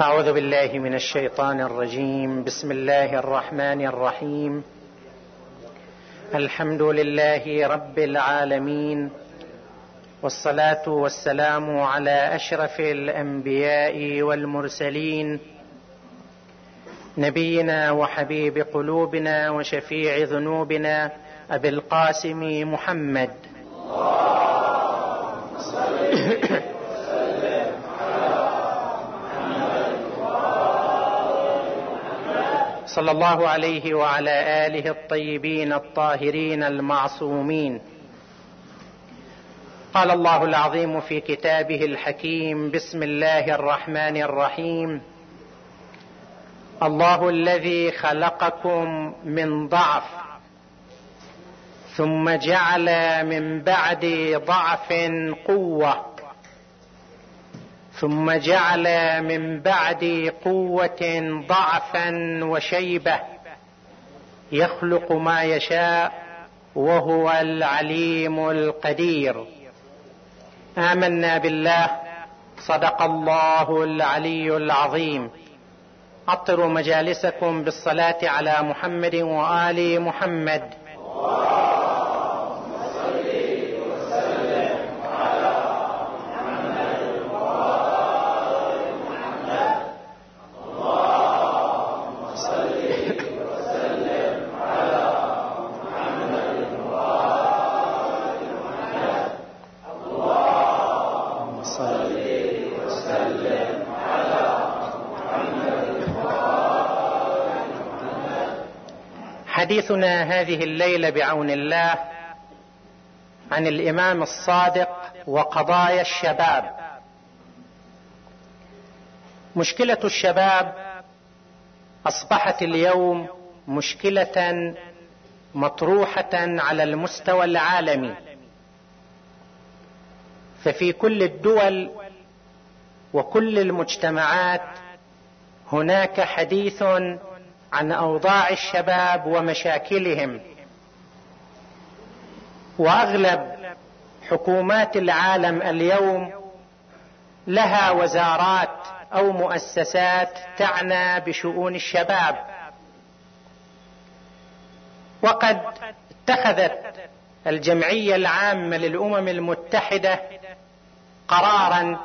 أعوذ بالله من الشيطان الرجيم. بسم الله الرحمن الرحيم. الحمد لله رب العالمين. والصلاة والسلام على أشرف الأنبياء والمرسلين. نبينا وحبيب قلوبنا وشفيع ذنوبنا أبي القاسم محمد. صلى الله عليه وعلى آله الطيبين الطاهرين المعصومين. قال الله العظيم في كتابه الحكيم بسم الله الرحمن الرحيم. الله الذي خلقكم من ضعف ثم جعل من بعد ضعف قوة. ثم جعل من بعد قوة ضعفا وشيبة. يخلق ما يشاء وهو العليم القدير. آمنا بالله. صدق الله العلي العظيم. عطروا مجالسكم بالصلاة على محمد وآل محمد. حديثنا هذه الليلة بعون الله عن الإمام الصادق وقضايا الشباب. مشكلة الشباب أصبحت اليوم مشكلة مطروحة على المستوى العالمي. ففي كل الدول وكل المجتمعات هناك حديث عن أوضاع الشباب ومشاكلهم. وأغلب حكومات العالم اليوم لها وزارات أو مؤسسات تعنى بشؤون الشباب. وقد اتخذت الجمعية العامة للأمم المتحدة قرارا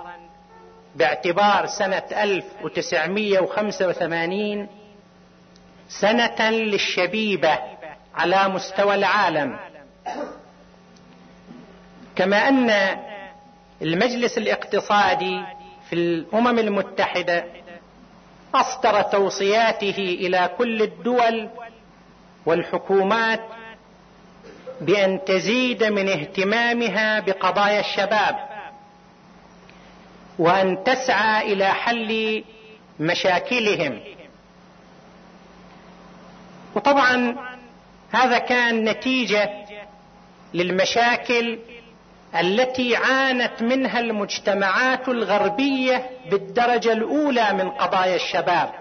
باعتبار سنة 1985 سنة للشبيبة على مستوى العالم. كما أن المجلس الاقتصادي في الأمم المتحدة أصدر توصياته إلى كل الدول والحكومات بأن تزيد من اهتمامها بقضايا الشباب وأن تسعى إلى حل مشاكلهم. وطبعا هذا كان نتيجة للمشاكل التي عانت منها المجتمعات الغربية بالدرجة الأولى من قضايا الشباب.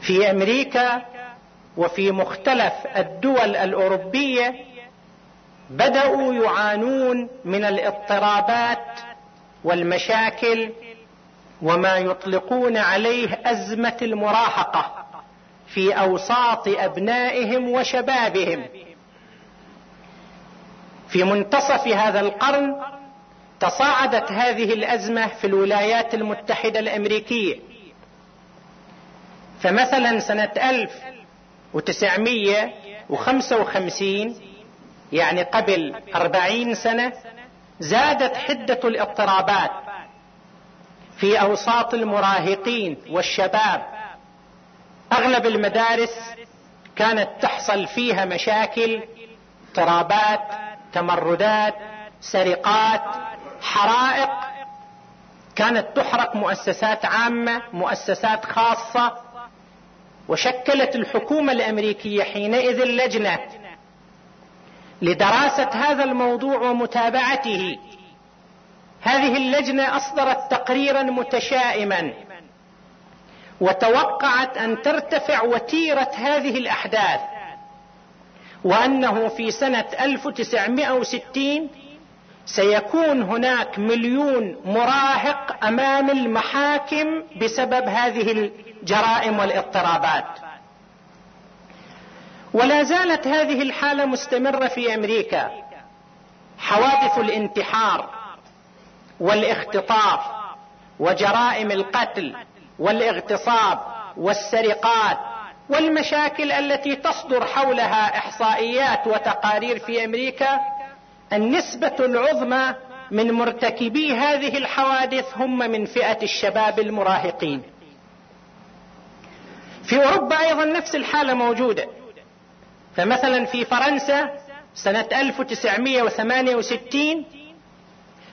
في أمريكا وفي مختلف الدول الأوروبية بدأوا يعانون من الاضطرابات والمشاكل وما يطلقون عليه أزمة المراهقة في أوساط أبنائهم وشبابهم. في منتصف هذا القرن تصاعدت هذه الأزمة في الولايات المتحدة الأمريكية. فمثلا سنة 1955 يعني قبل أربعين سنة زادت حدة الاضطرابات. في أوساط المراهقين والشباب. أغلب المدارس كانت تحصل فيها مشاكل اضطرابات تمردات سرقات حرائق. كانت تحرق مؤسسات عامة مؤسسات خاصة. وشكلت الحكومة الأمريكية حينئذ لجنة لدراسة هذا الموضوع ومتابعته. هذه اللجنة أصدرت تقريرا متشائما وتوقعت أن ترتفع وتيرة هذه الأحداث وأنه في سنة 1960 سيكون هناك مليون مراهق أمام المحاكم بسبب هذه الجرائم والاضطرابات. ولا زالت هذه الحالة مستمرة في أمريكا. حوادث الانتحار والاختطاف وجرائم القتل والاغتصاب والسرقات والمشاكل التي تصدر حولها إحصائيات وتقارير في أمريكا النسبة العظمى من مرتكبي هذه الحوادث هم من فئة الشباب المراهقين. في أوروبا أيضا نفس الحالة موجودة. فمثلا في فرنسا سنة 1968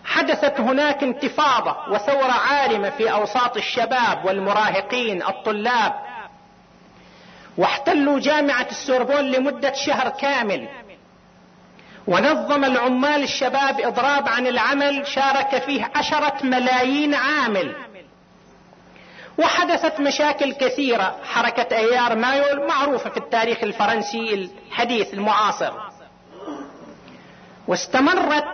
حدثت هناك انتفاضة وثورة عارمه في أوساط الشباب والمراهقين الطلاب واحتلوا جامعة السوربون لمدة شهر كامل. ونظم العمال الشباب إضراب عن العمل شارك فيه عشرة ملايين عامل. وحدثت مشاكل كثيرة حركة أيار مايو معروفة في التاريخ الفرنسي الحديث المعاصر. واستمرت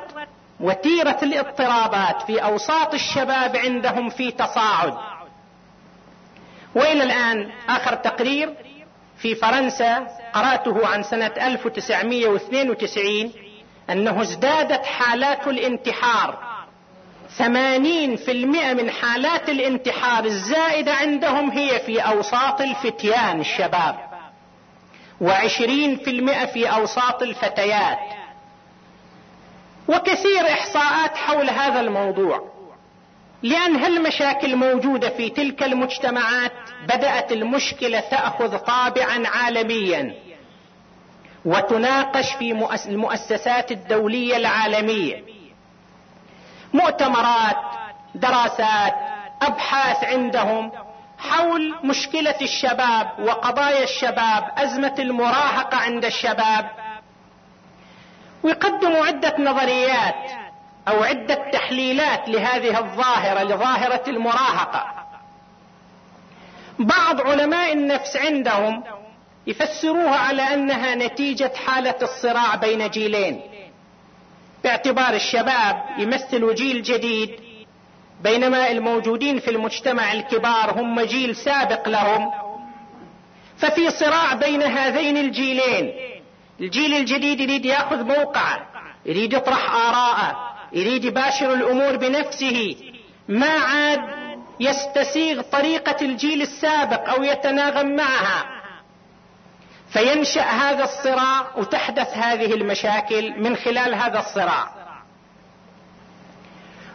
وتيرة الاضطرابات في أوساط الشباب عندهم في تصاعد. وإلى الآن آخر تقرير في فرنسا قرأته عن سنة 1992 أنه ازدادت حالات الانتحار. ثمانين في المئة من حالات الانتحار الزائدة عندهم هي في أوساط الفتيان الشباب. وعشرين في المئة في أوساط الفتيات. وكثير إحصاءات حول هذا الموضوع لأن هالمشاكل موجودة في تلك المجتمعات بدأت المشكلة تأخذ طابعا عالميا وتناقش في المؤسسات الدولية العالمية. مؤتمرات دراسات أبحاث عندهم حول مشكلة الشباب وقضايا الشباب أزمة المراهقة عند الشباب ويقدموا عدة نظريات أو عدة تحليلات لهذه الظاهرة لظاهرة المراهقة. بعض علماء النفس عندهم يفسروها على أنها نتيجة حالة الصراع بين جيلين. باعتبار الشباب يمثلوا جيل جديد بينما الموجودين في المجتمع الكبار هم جيل سابق لهم. ففي صراع بين هذين الجيلين الجيل الجديد يريد يأخذ موقعه يريد يطرح آراءه يريد يباشر الأمور بنفسه. ما عاد يستسيغ طريقة الجيل السابق أو يتناغم معها. فينشأ هذا الصراع وتحدث هذه المشاكل من خلال هذا الصراع.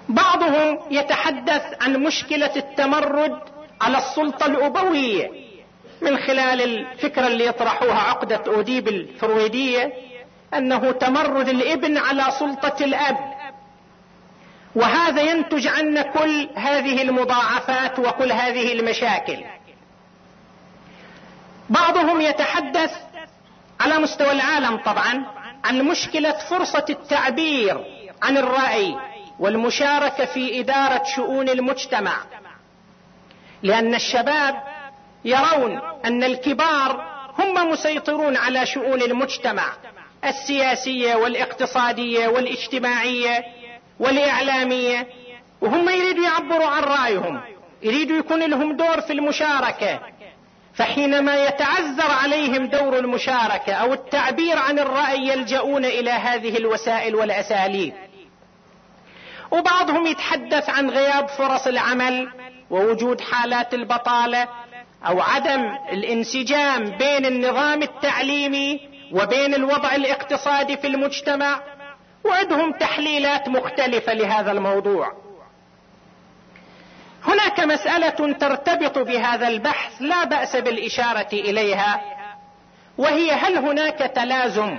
بعضهم يتحدث عن مشكلة التمرد على السلطة الأبوية. من خلال الفكرة اللي يطرحوها عقدة أوديب الفرويدية أنه تمرد الإبن على سلطة الأب. وهذا ينتج عنا كل هذه المضاعفات وكل هذه المشاكل. بعضهم يتحدث على مستوى العالم طبعا عن مشكلة فرصة التعبير عن الرأي والمشاركة في إدارة شؤون المجتمع. لأن الشباب يرون أن الكبار هم مسيطرون على شؤون المجتمع السياسية والاقتصادية والاجتماعية والإعلامية وهم يريدوا يعبروا عن رأيهم يريدوا يكون لهم دور في المشاركة. فحينما يتعذر عليهم دور المشاركة أو التعبير عن الرأي يلجؤون إلى هذه الوسائل والأساليب. وبعضهم يتحدث عن غياب فرص العمل ووجود حالات البطالة أو عدم الانسجام بين النظام التعليمي وبين الوضع الاقتصادي في المجتمع وعندهم تحليلات مختلفة لهذا الموضوع. هناك مسألة ترتبط بهذا البحث لا بأس بالإشارة إليها وهي هل هناك تلازم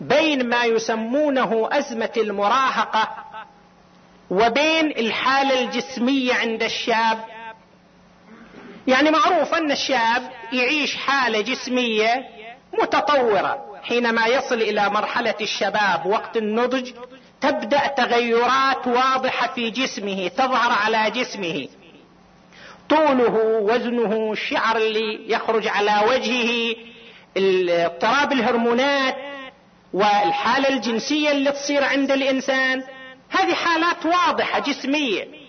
بين ما يسمونه أزمة المراهقة وبين الحالة الجسمية عند الشاب؟ يعني معروف أن الشاب يعيش حالة جسمية متطورة. حينما يصل إلى مرحلة الشباب وقت النضج تبدأ تغيرات واضحة في جسمه تظهر على جسمه. طوله وزنه الشعر اللي يخرج على وجهه اضطراب الهرمونات والحالة الجنسية اللي تصير عند الإنسان. هذه حالات واضحة جسمية.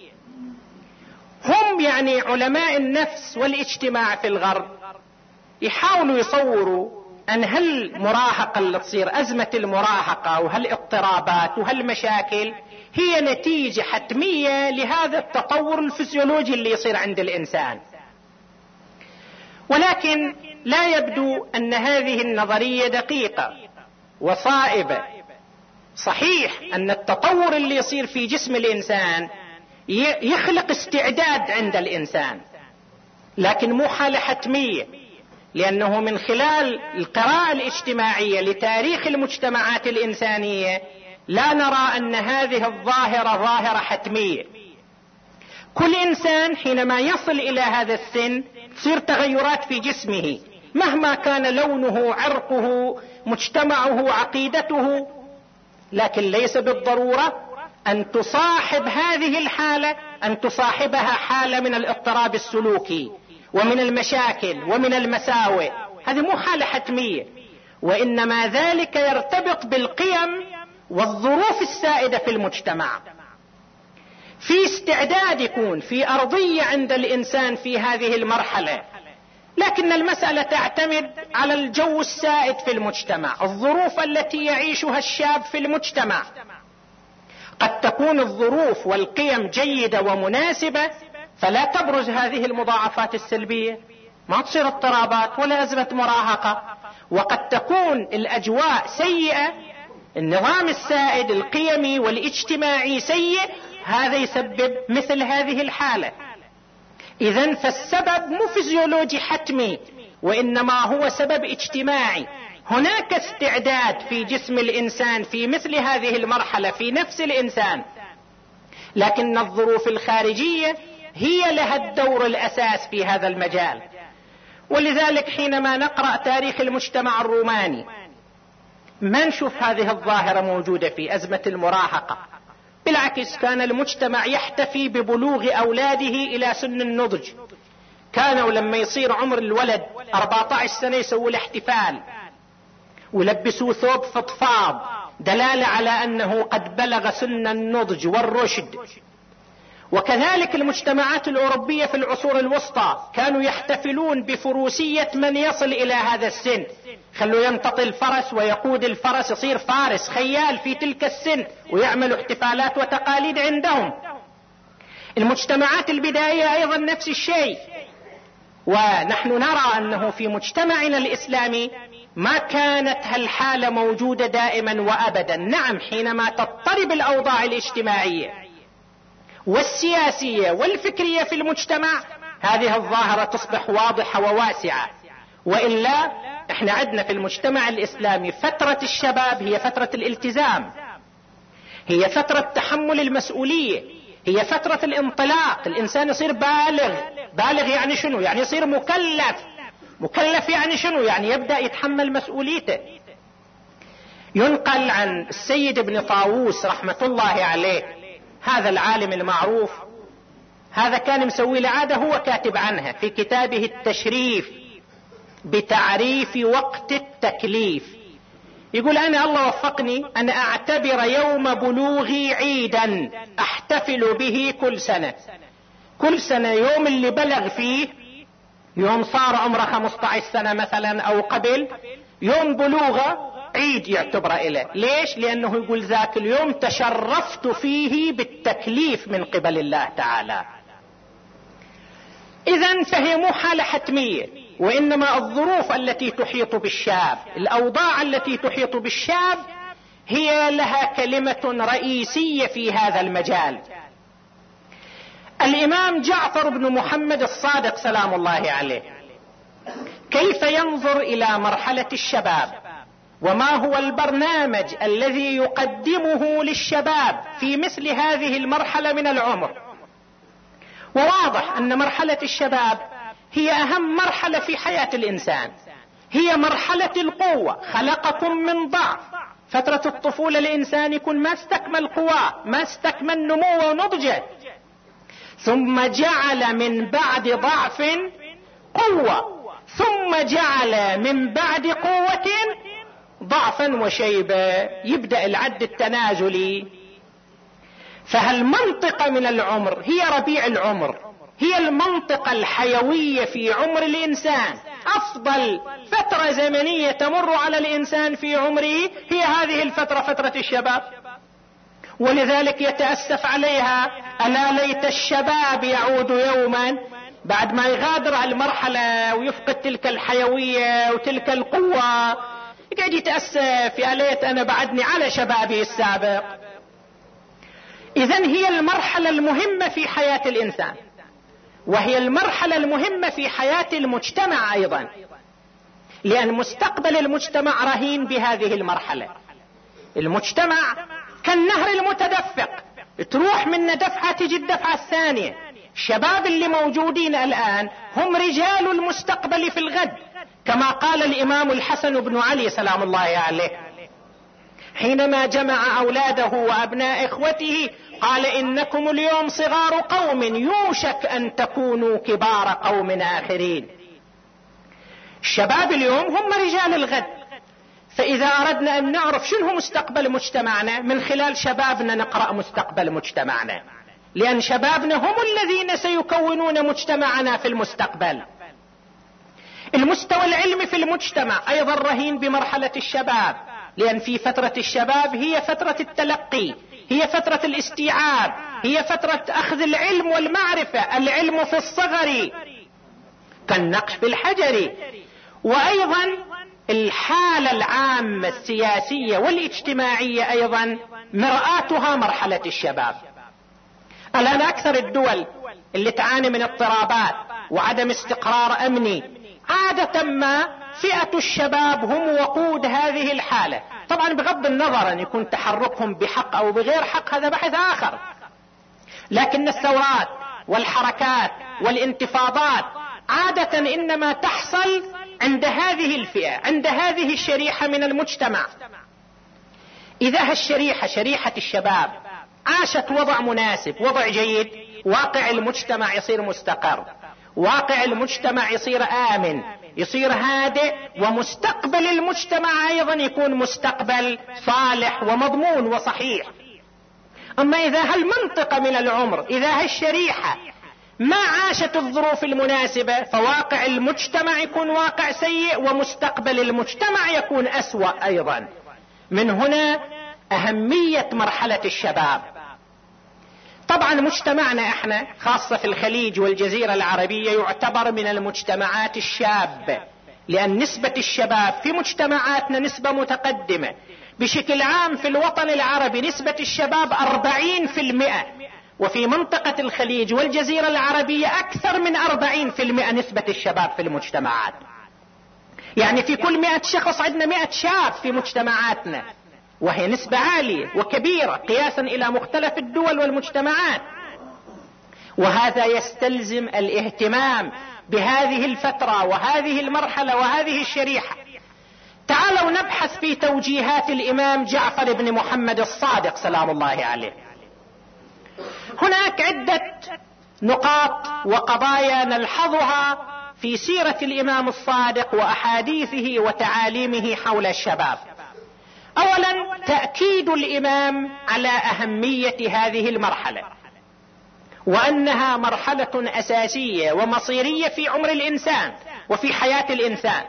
هم يعني علماء النفس والاجتماع في الغرب. يحاولوا يصوروا أن هالمراهقة اللي تصير أزمة المراهقة وهالاضطرابات وهالمشاكل هي نتيجة حتمية لهذا التطور الفسيولوجي اللي يصير عند الإنسان. ولكن لا يبدو أن هذه النظرية دقيقة وصائبة. صحيح أن التطور اللي يصير في جسم الإنسان يخلق استعداد عند الإنسان. لكن مو حالة حتمية لأنه من خلال القراءة الاجتماعية لتاريخ المجتمعات الإنسانية لا نرى أن هذه الظاهرة ظاهرة حتمية. كل إنسان حينما يصل إلى هذا السن تصير تغيرات في جسمه. مهما كان لونه عرقه مجتمعه عقيدته لكن ليس بالضرورة أن تصاحب هذه الحالة أن تصاحبها حالة من الاضطراب السلوكي ومن المشاكل ومن المساوئ. هذه مو حالة حتمية. وإنما ذلك يرتبط بالقيم والظروف السائدة في المجتمع. في استعداد يكون في أرضية عند الإنسان في هذه المرحلة. لكن المسألة تعتمد على الجو السائد في المجتمع الظروف التي يعيشها الشاب في المجتمع. قد تكون الظروف والقيم جيدة ومناسبة فلا تبرز هذه المضاعفات السلبية. ما تصير اضطرابات ولا أزمة مراهقة. وقد تكون الأجواء سيئة النظام السائد القيمي والاجتماعي سيء هذا يسبب مثل هذه الحالة. اذا فالسبب مو فيزيولوجي حتمي وإنما هو سبب اجتماعي. هناك استعداد في جسم الإنسان في مثل هذه المرحلة في نفس الإنسان. لكن الظروف الخارجية هي لها الدور الأساس في هذا المجال. ولذلك حينما نقرأ تاريخ المجتمع الروماني ما نشوف هذه الظاهرة موجودة في أزمة المراهقة. بالعكس كان المجتمع يحتفي ببلوغ أولاده إلى سن النضج. كانوا لما يصير عمر الولد 14 سنة يسووا الاحتفال. ولبسوه ثوب فضفاض دلالة على أنه قد بلغ سن النضج والرشد. وكذلك المجتمعات الأوروبية في العصور الوسطى كانوا يحتفلون بفروسية من يصل إلى هذا السن. خلوا ينتطي الفرس ويقود الفرس يصير فارس خيال في تلك السن ويعملوا احتفالات وتقاليد عندهم. المجتمعات البدائية أيضا نفس الشيء. ونحن نرى أنه في مجتمعنا الإسلامي ما كانت هالحالة موجودة دائما وابدا. نعم حينما تضطرب الأوضاع الاجتماعية والسياسية والفكرية في المجتمع هذه الظاهرة تصبح واضحة وواسعة. وإلا إحنا عندنا في المجتمع الإسلامي فترة الشباب هي فترة الالتزام هي فترة تحمل المسؤولية هي فترة الانطلاق. الإنسان يصير بالغ. بالغ يعني شنو؟ يعني يصير مكلف. مكلف يعني شنو؟ يعني يبدأ يتحمل مسؤوليته. ينقل عن السيد ابن طاووس رحمة الله عليه هذا العالم المعروف. هذا كان مسوي له عاده هو كاتب عنها في كتابه التشريف بتعريف وقت التكليف. يقول أنا الله وفقني أن أعتبر يوم بلوغي عيدا أحتفل به كل سنة. كل سنة يوم اللي بلغ فيه يوم صار عمره 15 سنة مثلا أو قبل يوم بلوغه عيد يعتبر له ليش؟ لأنه يقول ذاك اليوم تشرفت فيه بالتكليف من قبل الله تعالى. إذا فهي مو حالة حتمية وإنما الظروف التي تحيط بالشاب الأوضاع التي تحيط بالشاب هي لها كلمة رئيسية في هذا المجال. الإمام جعفر بن محمد الصادق سلام الله عليه. كيف ينظر إلى مرحلة الشباب؟ وما هو البرنامج الذي يقدمه للشباب في مثل هذه المرحلة من العمر؟ وواضح أن مرحلة الشباب هي أهم مرحلة في حياة الإنسان. هي مرحلة القوة خلقكم من ضعف. فترة الطفولة الإنسان يكون ما استكمل قواه ما استكمل نموه ونضجه. ثم جعل من بعد ضعف قوة. ثم جعل من بعد قوة ضعفا وشيبة يبدأ العد التنازلي. فهالمنطقة من العمر؟ هي ربيع العمر. هي المنطقة الحيوية في عمر الإنسان. أفضل فترة زمنية تمر على الإنسان في عمره هي هذه الفترة فترة الشباب. ولذلك يتأسف عليها. ألا ليت الشباب يعود يوما بعد ما يغادر المرحلة ويفقد تلك الحيوية وتلك القوة. يقعد يتأسف يا ليت أنا بعدني على شبابي السابق. إذا هي المرحلة المهمة في حياة الإنسان وهي المرحلة المهمة في حياة المجتمع أيضا لأن مستقبل المجتمع رهين بهذه المرحلة. المجتمع كالنهر المتدفق. تروح من دفعة تجي الدفعة الثانية. الشباب اللي موجودين الآن هم رجال المستقبل في الغد. كما قال الإمام الحسن بن علي سلام الله عليه. حينما جمع أولاده وأبناء إخوته قال إنكم اليوم صغار قوم يوشك أن تكونوا كبار قوم آخرين. الشباب اليوم هم رجال الغد. فإذا أردنا أن نعرف شنو مستقبل مجتمعنا من خلال شبابنا نقرأ مستقبل مجتمعنا. لأن شبابنا هم الذين سيكونون مجتمعنا في المستقبل. المستوى العلمي في المجتمع أيضا رهين بمرحلة الشباب. لأن في فترة الشباب هي فترة التلقي هي فترة الاستيعاب هي فترة أخذ العلم والمعرفة العلم في الصغر كالنقش في الحجر وأيضا الحالة العامة السياسية والاجتماعية أيضا مرآتها مرحلة الشباب. الآن أكثر الدول اللي تعاني من اضطرابات وعدم استقرار أمني عادة ما فئة الشباب هم وقود هذه الحالة. طبعا بغض النظر أن يكون تحركهم بحق أو بغير حق هذا بحث آخر. لكن الثورات والحركات والانتفاضات عادة إنما تحصل عند هذه الفئة عند هذه الشريحة من المجتمع. إذا هالشريحة شريحة الشباب عاشت وضع مناسب وضع جيد واقع المجتمع يصير مستقر. واقع المجتمع يصير آمن يصير هادئ ومستقبل المجتمع أيضا يكون مستقبل صالح ومضمون وصحيح. أما إذا هالمنطقة من العمر إذا هالشريحة ما عاشت الظروف المناسبة فواقع المجتمع يكون واقع سيء ومستقبل المجتمع يكون أسوأ أيضا. من هنا أهمية مرحلة الشباب. طبعا مجتمعنا إحنا خاصة في الخليج والجزيرة العربية يعتبر من المجتمعات الشابة لأن نسبة الشباب في مجتمعاتنا نسبة متقدمة. بشكل عام في الوطن العربي نسبة الشباب أربعين في المئة. وفي منطقة الخليج والجزيرة العربية أكثر من أربعين في المئة نسبة الشباب في المجتمعات. يعني في كل مئة شخص عندنا مئة شاب في مجتمعاتنا. وهي نسبة عالية وكبيرة قياسا إلى مختلف الدول والمجتمعات. وهذا يستلزم الاهتمام بهذه الفترة وهذه المرحلة وهذه الشريحة. تعالوا نبحث في توجيهات الإمام جعفر بن محمد الصادق سلام الله عليه. هناك عدة نقاط وقضايا نلحظها في سيرة الإمام الصادق وأحاديثه وتعاليمه حول الشباب. اولا تأكيد الإمام على أهمية هذه المرحلة وأنها مرحلة أساسية ومصيرية في عمر الإنسان وفي حياة الإنسان.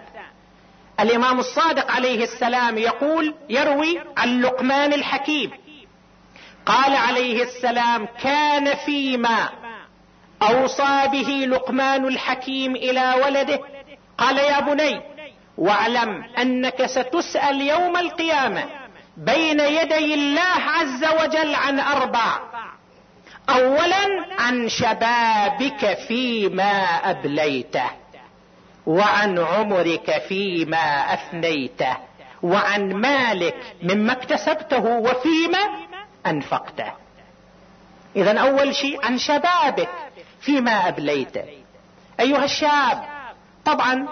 الإمام الصادق عليه السلام يقول يروي عن لقمان الحكيم قال عليه السلام كان فيما أوصى به لقمان الحكيم إلى ولده. قال يا بني واعلم أنك ستسأل يوم القيامة بين يدي الله عز وجل عن أربع. اولا عن شبابك فيما ابليته وعن عمرك فيما افنيته وعن مالك مما اكتسبته وفيما أنفقته. اذا أول شيء عن شبابك فيما ابليته أيها الشاب طبعا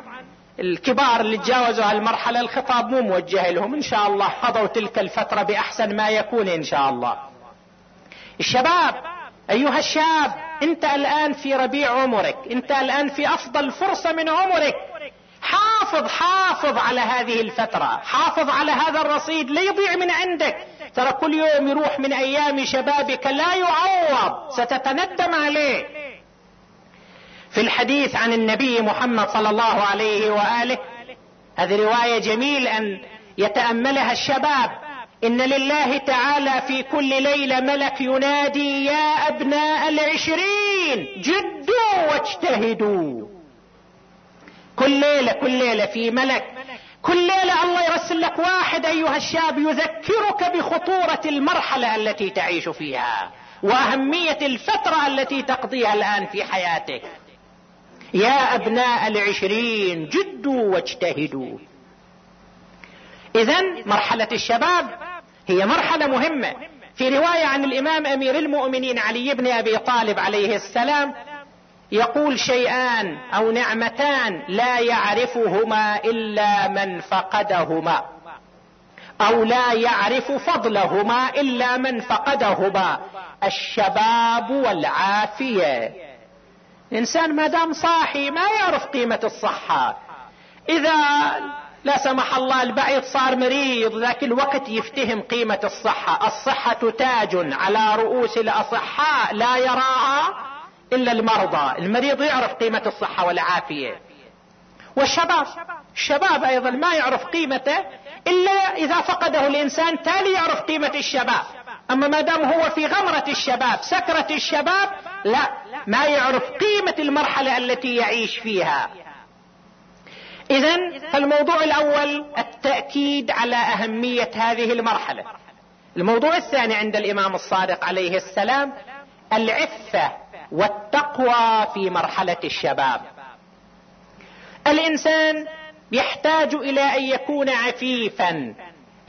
الكبار اللي تجاوزوا هالمرحلة الخطاب مو موجه لهم. إن شاء الله قضوا تلك الفترة بأحسن ما يكون إن شاء الله. الشباب أيها الشاب أنت الآن في ربيع عمرك. أنت الآن في أفضل فرصة من عمرك. حافظ حافظ على هذه الفترة. حافظ على هذا الرصيد لا يضيع من عندك. ترى كل يوم يروح من أيام شبابك لا يعوض ستتندم عليه. في الحديث عن النبي محمد صلى الله عليه وآله هذه رواية جميل أن يتأملها الشباب. إن لله تعالى في كل ليلة ملك ينادي يا أبناء العشرين جدوا واجتهدوا. كل ليلة كل ليلة في ملك كل ليلة الله يرسل لك واحد أيها الشاب يذكرك بخطورة المرحلة التي تعيش فيها وأهمية الفترة التي تقضيها الآن في حياتك. يا أبناء العشرين جدوا واجتهدوا. اذا مرحلة الشباب هي مرحلة مهمة. في رواية عن الإمام أمير المؤمنين علي بن أبي طالب عليه السلام يقول شيئان أو نعمتان لا يعرفهما إلا من فقدهما أو لا يعرف فضلهما إلا من فقدهما الشباب والعافية. الانسان ما دام صاحي ما يعرف قيمة الصحة. إذا لا سمح الله البعيد صار مريض ذاك الوقت يفتهم قيمة الصحة. الصحة تاج على رؤوس الأصحاء لا يراها إلا المرضى. المريض يعرف قيمة الصحة والعافية. والشباب. الشباب أيضا ما يعرف قيمته إلا إذا فقده الإنسان تالي يعرف قيمة الشباب. أما ما دام هو في غمرة الشباب سكرة الشباب لا. ما يعرف قيمة المرحلة التي يعيش فيها. اذا فالموضوع الأول التأكيد على أهمية هذه المرحلة. الموضوع الثاني عند الإمام الصادق عليه السلام العفة. والتقوى في مرحلة الشباب. الإنسان يحتاج إلى أن يكون عفيفا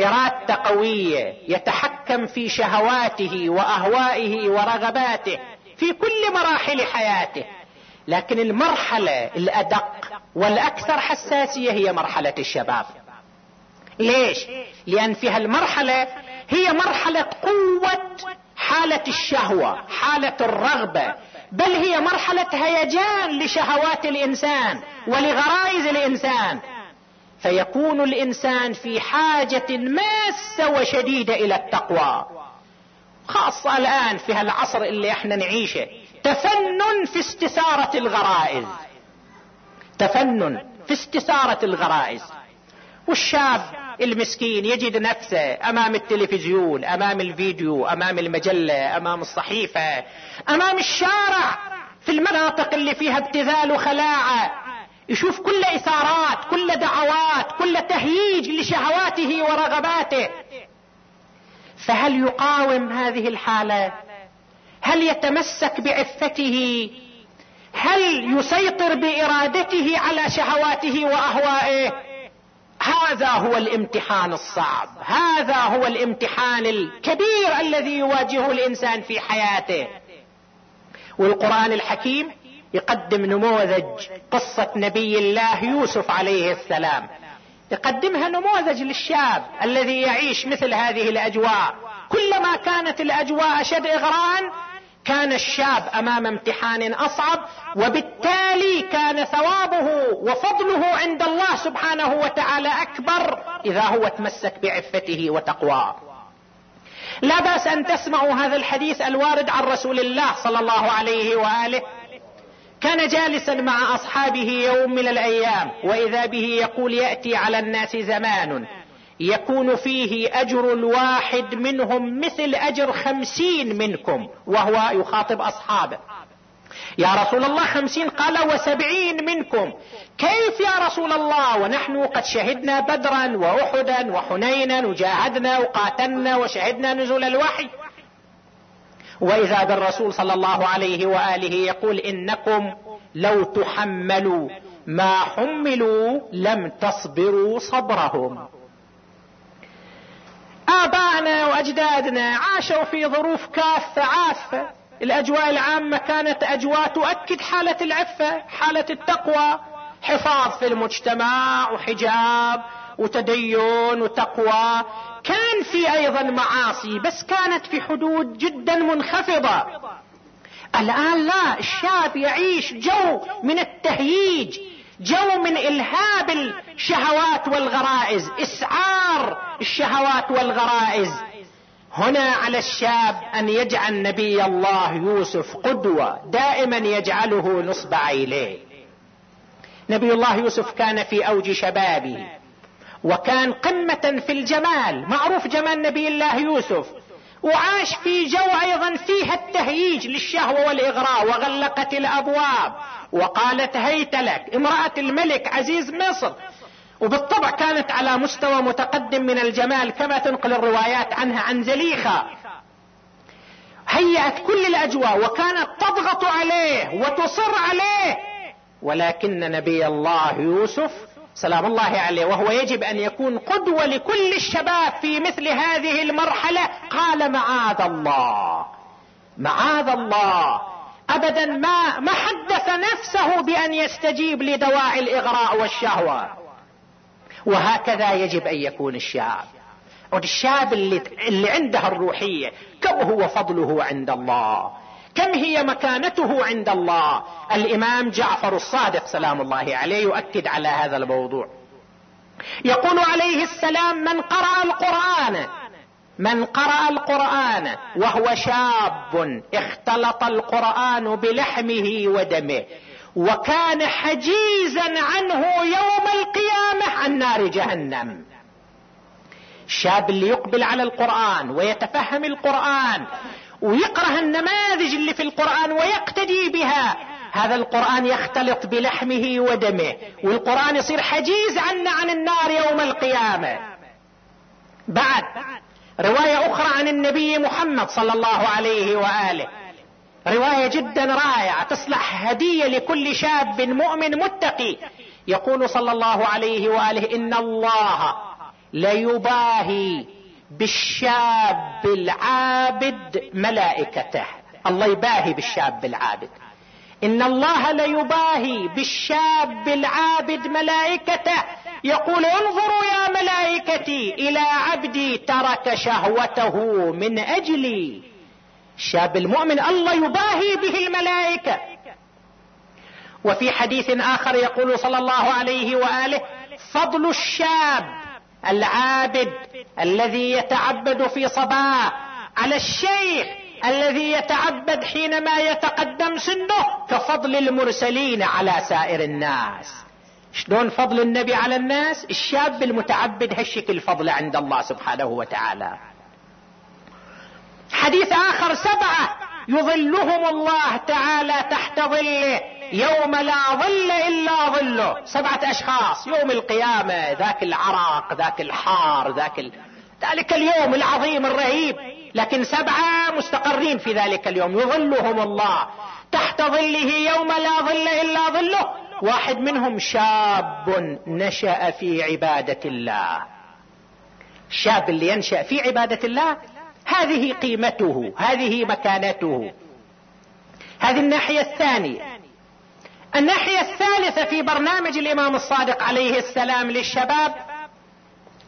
ارادته قوية يتحكم في شهواته وأهوائه ورغباته في كل مراحل حياته. لكن المرحلة الأدق والأكثر حساسية هي مرحلة الشباب. ليش؟ لأن في هالمرحلة هي مرحلة قوة حالة الشهوة حالة الرغبة بل هي مرحلة هيجان لشهوات الإنسان ولغرائز الإنسان. فيكون الإنسان في حاجة ماسة وشديدة إلى التقوى. خاصة الآن في هالعصر اللي إحنا نعيشه. تفنن في استثارة الغرائز. تفنن في استثارة الغرائز. والشاب المسكين يجد نفسه أمام التلفزيون أمام الفيديو أمام المجلة أمام الصحيفة أمام الشارع في المناطق اللي فيها ابتذال وخلاعة. يشوف كل إثارات كل دعوات كل تهييج لشهواته ورغباته. فهل يقاوم هذه الحالة؟ هل يتمسك بعفته؟ هل يسيطر بإرادته على شهواته وأهوائه؟ هذا هو الامتحان الصعب. هذا هو الامتحان الكبير الذي يواجهه الإنسان في حياته. والقرآن الحكيم يقدم نموذج قصة نبي الله يوسف عليه السلام. يقدمها نموذج للشاب الذي يعيش مثل هذه الأجواء. كلما كانت الأجواء اشد إغراء كان الشاب أمام امتحان أصعب وبالتالي كان ثوابه وفضله عند الله سبحانه وتعالى أكبر إذا هو تمسك بعفته وتقواه لا بأس أن تسمعوا هذا الحديث الوارد عن رسول الله صلى الله عليه وآله. كان جالسا مع أصحابه يوم من الأيام وإذا به يقول يأتي على الناس زمان. يكون فيه أجر الواحد منهم مثل أجر خمسين منكم وهو يخاطب أصحابه. يا رسول الله خمسين قال وسبعين منكم. كيف يا رسول الله؟ ونحن قد شهدنا بدرا واحدا وحنينا وجاهدنا وقاتلنا وشهدنا نزول الوحي. وإذا بالرسول صلى الله عليه وآله يقول إنكم لو تحملوا ما حملوا لم تصبروا صبرهم. آبائنا وأجدادنا عاشوا في ظروف كافة عافة. الأجواء العامة كانت أجواء تؤكد حالة العفة حالة التقوى. حفاظ في المجتمع وحجاب وتدين وتقوى. كان في أيضا معاصي بس كانت في حدود جدا منخفضة. الآن لا الشاب يعيش جو من التهييج جو من إلهاب الشهوات والغرائز إسعار الشهوات والغرائز. هنا على الشاب أن يجعل نبي الله يوسف قدوة دائما يجعله نصب عينيه. نبي الله يوسف كان في أوج شبابه وكان قمة في الجمال معروف جمال نبي الله يوسف. وعاش في جو أيضا فيها التهييج للشهوة والإغراء وغلقت الأبواب. وقالت هيت لك امرأة الملك عزيز مصر. وبالطبع كانت على مستوى متقدم من الجمال كما تنقل الروايات عنها عن زليخة. هيأت كل الأجواء وكانت تضغط عليه وتصر عليه. ولكن نبي الله يوسف سلام الله عليه وهو يجب أن يكون قدوة لكل الشباب في مثل هذه المرحلة. قال معاذ الله معاذ الله. ابدا ما ما حدث نفسه بأن يستجيب لدواعي الإغراء والشهوة. وهكذا يجب أن يكون الشاب. الشاب اللي, اللي عنده الروحية كم هو فضله عند الله. كم هي مكانته عند الله؟ الإمام جعفر الصادق سلام الله عليه يؤكد على هذا الموضوع. يقول عليه السلام من قرأ القرآن؟ من قرأ القرآن وهو شاب اختلط القرآن بلحمه ودمه وكان حجيزا عنه يوم القيامة عن نار جهنم. الشاب اللي يقبل على القرآن ويتفهم القرآن ويقرأ النماذج اللي في القرآن ويقتدي بها. هذا القرآن يختلط بلحمه ودمه والقرآن يصير حجيز عنا عن النار يوم القيامة. بعد رواية أخرى عن النبي محمد صلى الله عليه وآله. رواية جدا رائعة تصلح هدية لكل شاب مؤمن متقي. يقول صلى الله عليه وآله إن الله ليباهي بالشاب العابد ملائكته. الله يباهي بالشاب العابد. إن الله ليباهي بالشاب العابد ملائكته. يقول انظروا يا ملائكتي إلى عبدي ترك شهوته من أجلي. الشاب المؤمن الله يباهي به الملائكة. وفي حديث آخر يقول صلى الله عليه وآله فضل الشاب العابد الذي يتعبد في صباح على الشيخ الذي يتعبد حينما يتقدم سنه كفضل المرسلين على سائر الناس. شلون فضل النبي على الناس؟ الشاب المتعبد هالشكل فضل عند الله سبحانه وتعالى. حديث آخر سبعة. يظلهم الله تعالى تحت ظله يوم لا ظل إلا ظله. سبعة أشخاص يوم القيامة ذاك العرق ذاك الحار ذاك ال... ذلك اليوم العظيم الرهيب. لكن سبعة مستقرين في ذلك اليوم. يظلهم الله تحت ظله يوم لا ظل إلا ظله. واحد منهم شاب نشأ في عبادة الله. الشاب اللي ينشأ في عبادة الله؟ هذه قيمته هذه مكانته. هذه الناحية الثانية. الناحية الثالثة في برنامج الإمام الصادق عليه السلام للشباب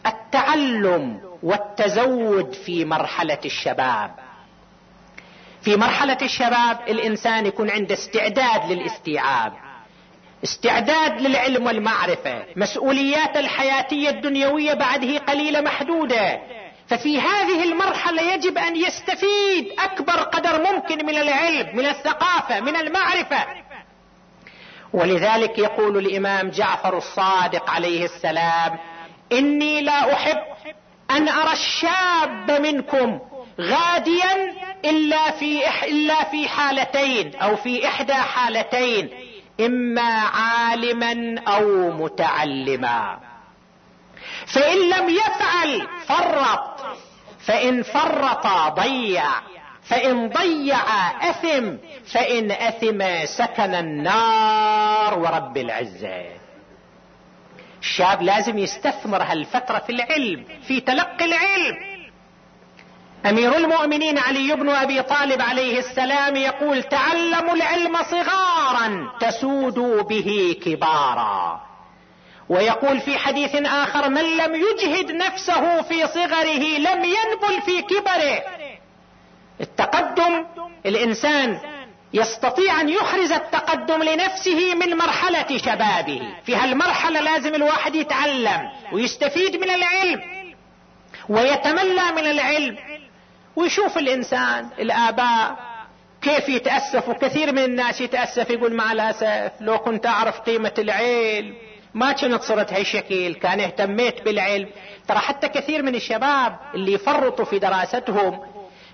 التعلم والتزود في مرحلة الشباب. في مرحلة الشباب الإنسان يكون عنده استعداد للاستيعاب استعداد للعلم والمعرفة. مسؤوليات الحياتية الدنيوية بعده قليلة محدودة. ففي هذه المرحلة يجب أن يستفيد أكبر قدر ممكن من العلم من الثقافة من المعرفة. ولذلك يقول الإمام جعفر الصادق عليه السلام إني لا أحب أن أرى الشاب منكم غاديا إلا في إلا في حالتين أو في إحدى حالتين إما عالما أو متعلما. فإن لم يفعل فرط. فإن فرط ضيع. فإن ضيع أثم. فإن أثم سكن النار ورب العزة. الشاب لازم يستثمر هالفترة في العلم في تلقي العلم. أمير المؤمنين علي بن أبي طالب عليه السلام يقول تعلموا العلم صغارا تسودوا به كبارا. ويقول في حديث آخر من لم يجهد نفسه في صغره لم ينبل في كبره. التقدم الإنسان يستطيع أن يحرز التقدم لنفسه من مرحلة شبابه. في هالمرحلة لازم الواحد يتعلم ويستفيد من العلم ويتملى من العلم. ويشوف الإنسان الآباء كيف يتاسف وكثير من الناس يتأسف يقول مع الاسف لو كنت أعرف قيمة العلم. ما كنت صرت هالشكل كان اهتميت بالعلم. ترى حتى كثير من الشباب اللي يفرطوا في دراستهم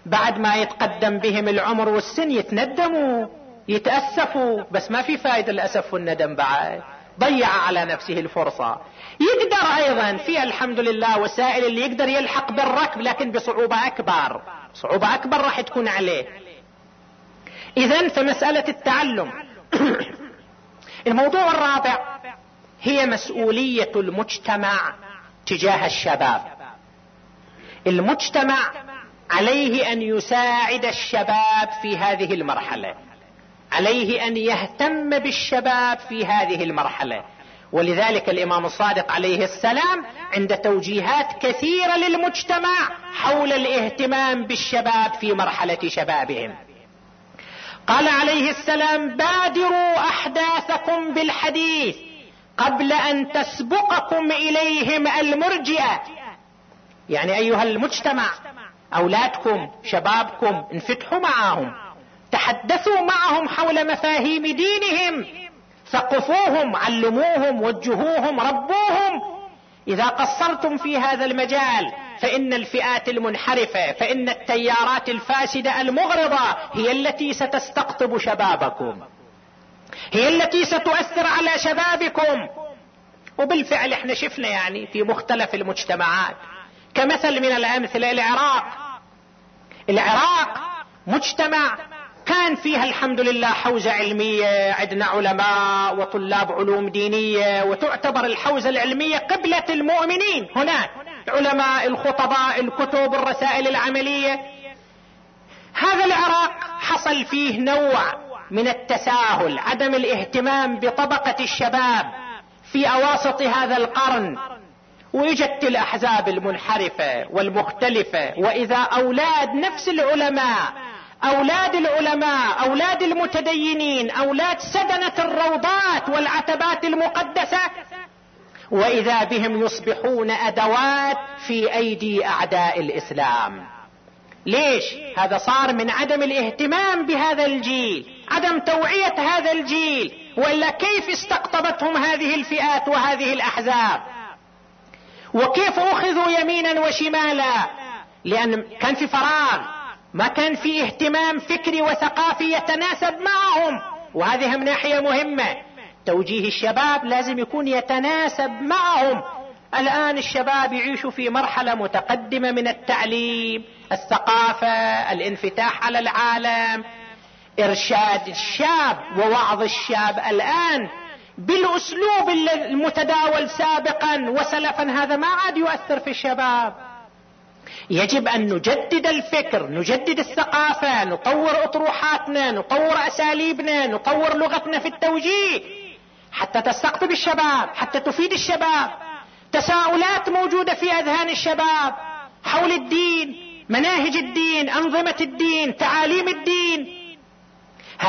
بعد ما يتقدم بهم العمر والسن يتندموا يتأسفوا. بس ما في فائدة الأسف والندم بعد. ضيع على نفسه الفرصة. يقدر أيضا. في الحمد لله وسائل اللي يقدر يلحق بالركب لكن بصعوبة أكبر. صعوبة أكبر راح تكون عليه. إذا فمسألة التعلم. الموضوع الرابع. هي مسؤولية المجتمع تجاه الشباب. المجتمع عليه أن يساعد الشباب في هذه المرحلة. عليه أن يهتم بالشباب في هذه المرحلة. ولذلك الإمام الصادق عليه السلام عند توجيهات كثيرة للمجتمع حول الاهتمام بالشباب في مرحلة شبابهم. قال عليه السلام بادروا أحداثكم بالحديث. قبل أن تسبقكم إليهم المرجئة. يعني أيها المجتمع أولادكم شبابكم انفتحوا معهم تحدثوا معهم حول مفاهيم دينهم ثقفوهم علموهم وجهوهم ربوهم. إذا قصرتم في هذا المجال فإن الفئات المنحرفة فإن التيارات الفاسدة المغرضة هي التي ستستقطب شبابكم. هي التي ستؤثر على شبابكم. وبالفعل إحنا شفنا يعني في مختلف المجتمعات. كمثل من الأمثلة العراق. العراق مجتمع كان فيها الحمد لله حوزة علمية عندنا علماء وطلاب علوم دينية وتعتبر الحوزة العلمية قبلة المؤمنين هناك. العلماء الخطباء الكتب الرسائل العملية. هذا العراق حصل فيه نوع من التساهل عدم الاهتمام بطبقة الشباب في أواسط هذا القرن واجت الأحزاب المنحرفة والمختلفة وإذا أولاد نفس العلماء أولاد العلماء أولاد المتدينين أولاد سدنة الروضات والعتبات المقدسة وإذا بهم يصبحون أدوات في أيدي أعداء الإسلام. ليش؟ هذا صار من عدم الاهتمام بهذا الجيل. عدم توعية هذا الجيل والا كيف استقطبتهم هذه الفئات وهذه الأحزاب؟ وكيف أخذوا يمينا وشمالا؟ لأن كان في فراغ ما كان في اهتمام فكري وثقافي يتناسب معهم وهذه من ناحية مهمة. توجيه الشباب لازم يكون يتناسب معهم. الآن الشباب يعيشوا في مرحلة متقدمة من التعليم الثقافة الانفتاح على العالم. إرشاد الشاب ووعظ الشاب الآن بالأسلوب المتداول سابقا وسلفا. هذا ما عاد يؤثر في الشباب. يجب أن نجدد الفكر نجدد الثقافة نطور أطروحاتنا نطور أساليبنا نطور لغتنا في التوجيه. حتى تستقطب الشباب حتى تفيد الشباب. تساؤلات موجودة في أذهان الشباب حول الدين مناهج الدين أنظمة الدين تعاليم الدين.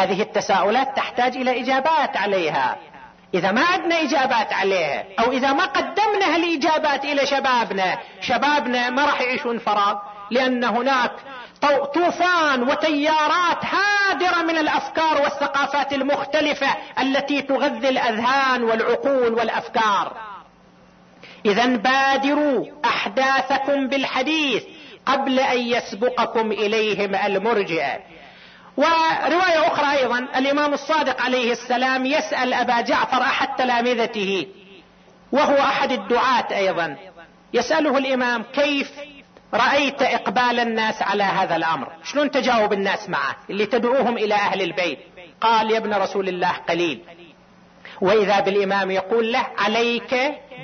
هذه التساؤلات تحتاج إلى إجابات عليها. إذا ما عندنا إجابات عليها أو إذا ما قدمنا هالإجابات إلى شبابنا شبابنا ما راح يعيشون فراغ لأن هناك طوفان وتيارات هادره من الأفكار والثقافات المختلفة التي تغذي الأذهان والعقول والأفكار. إذا بادروا أحداثكم بالحديث قبل أن يسبقكم إليهم المرجئة. ورواية أخرى أيضا الإمام الصادق عليه السلام يسأل أبا جعفر أحد تلامذته وهو أحد الدعاة أيضا يسأله الإمام كيف رأيت إقبال الناس على هذا الأمر؟ شلون تجاوب الناس معه؟ اللي تدعوهم إلى أهل البيت. قال يا ابن رسول الله قليل. وإذا بالإمام يقول له عليك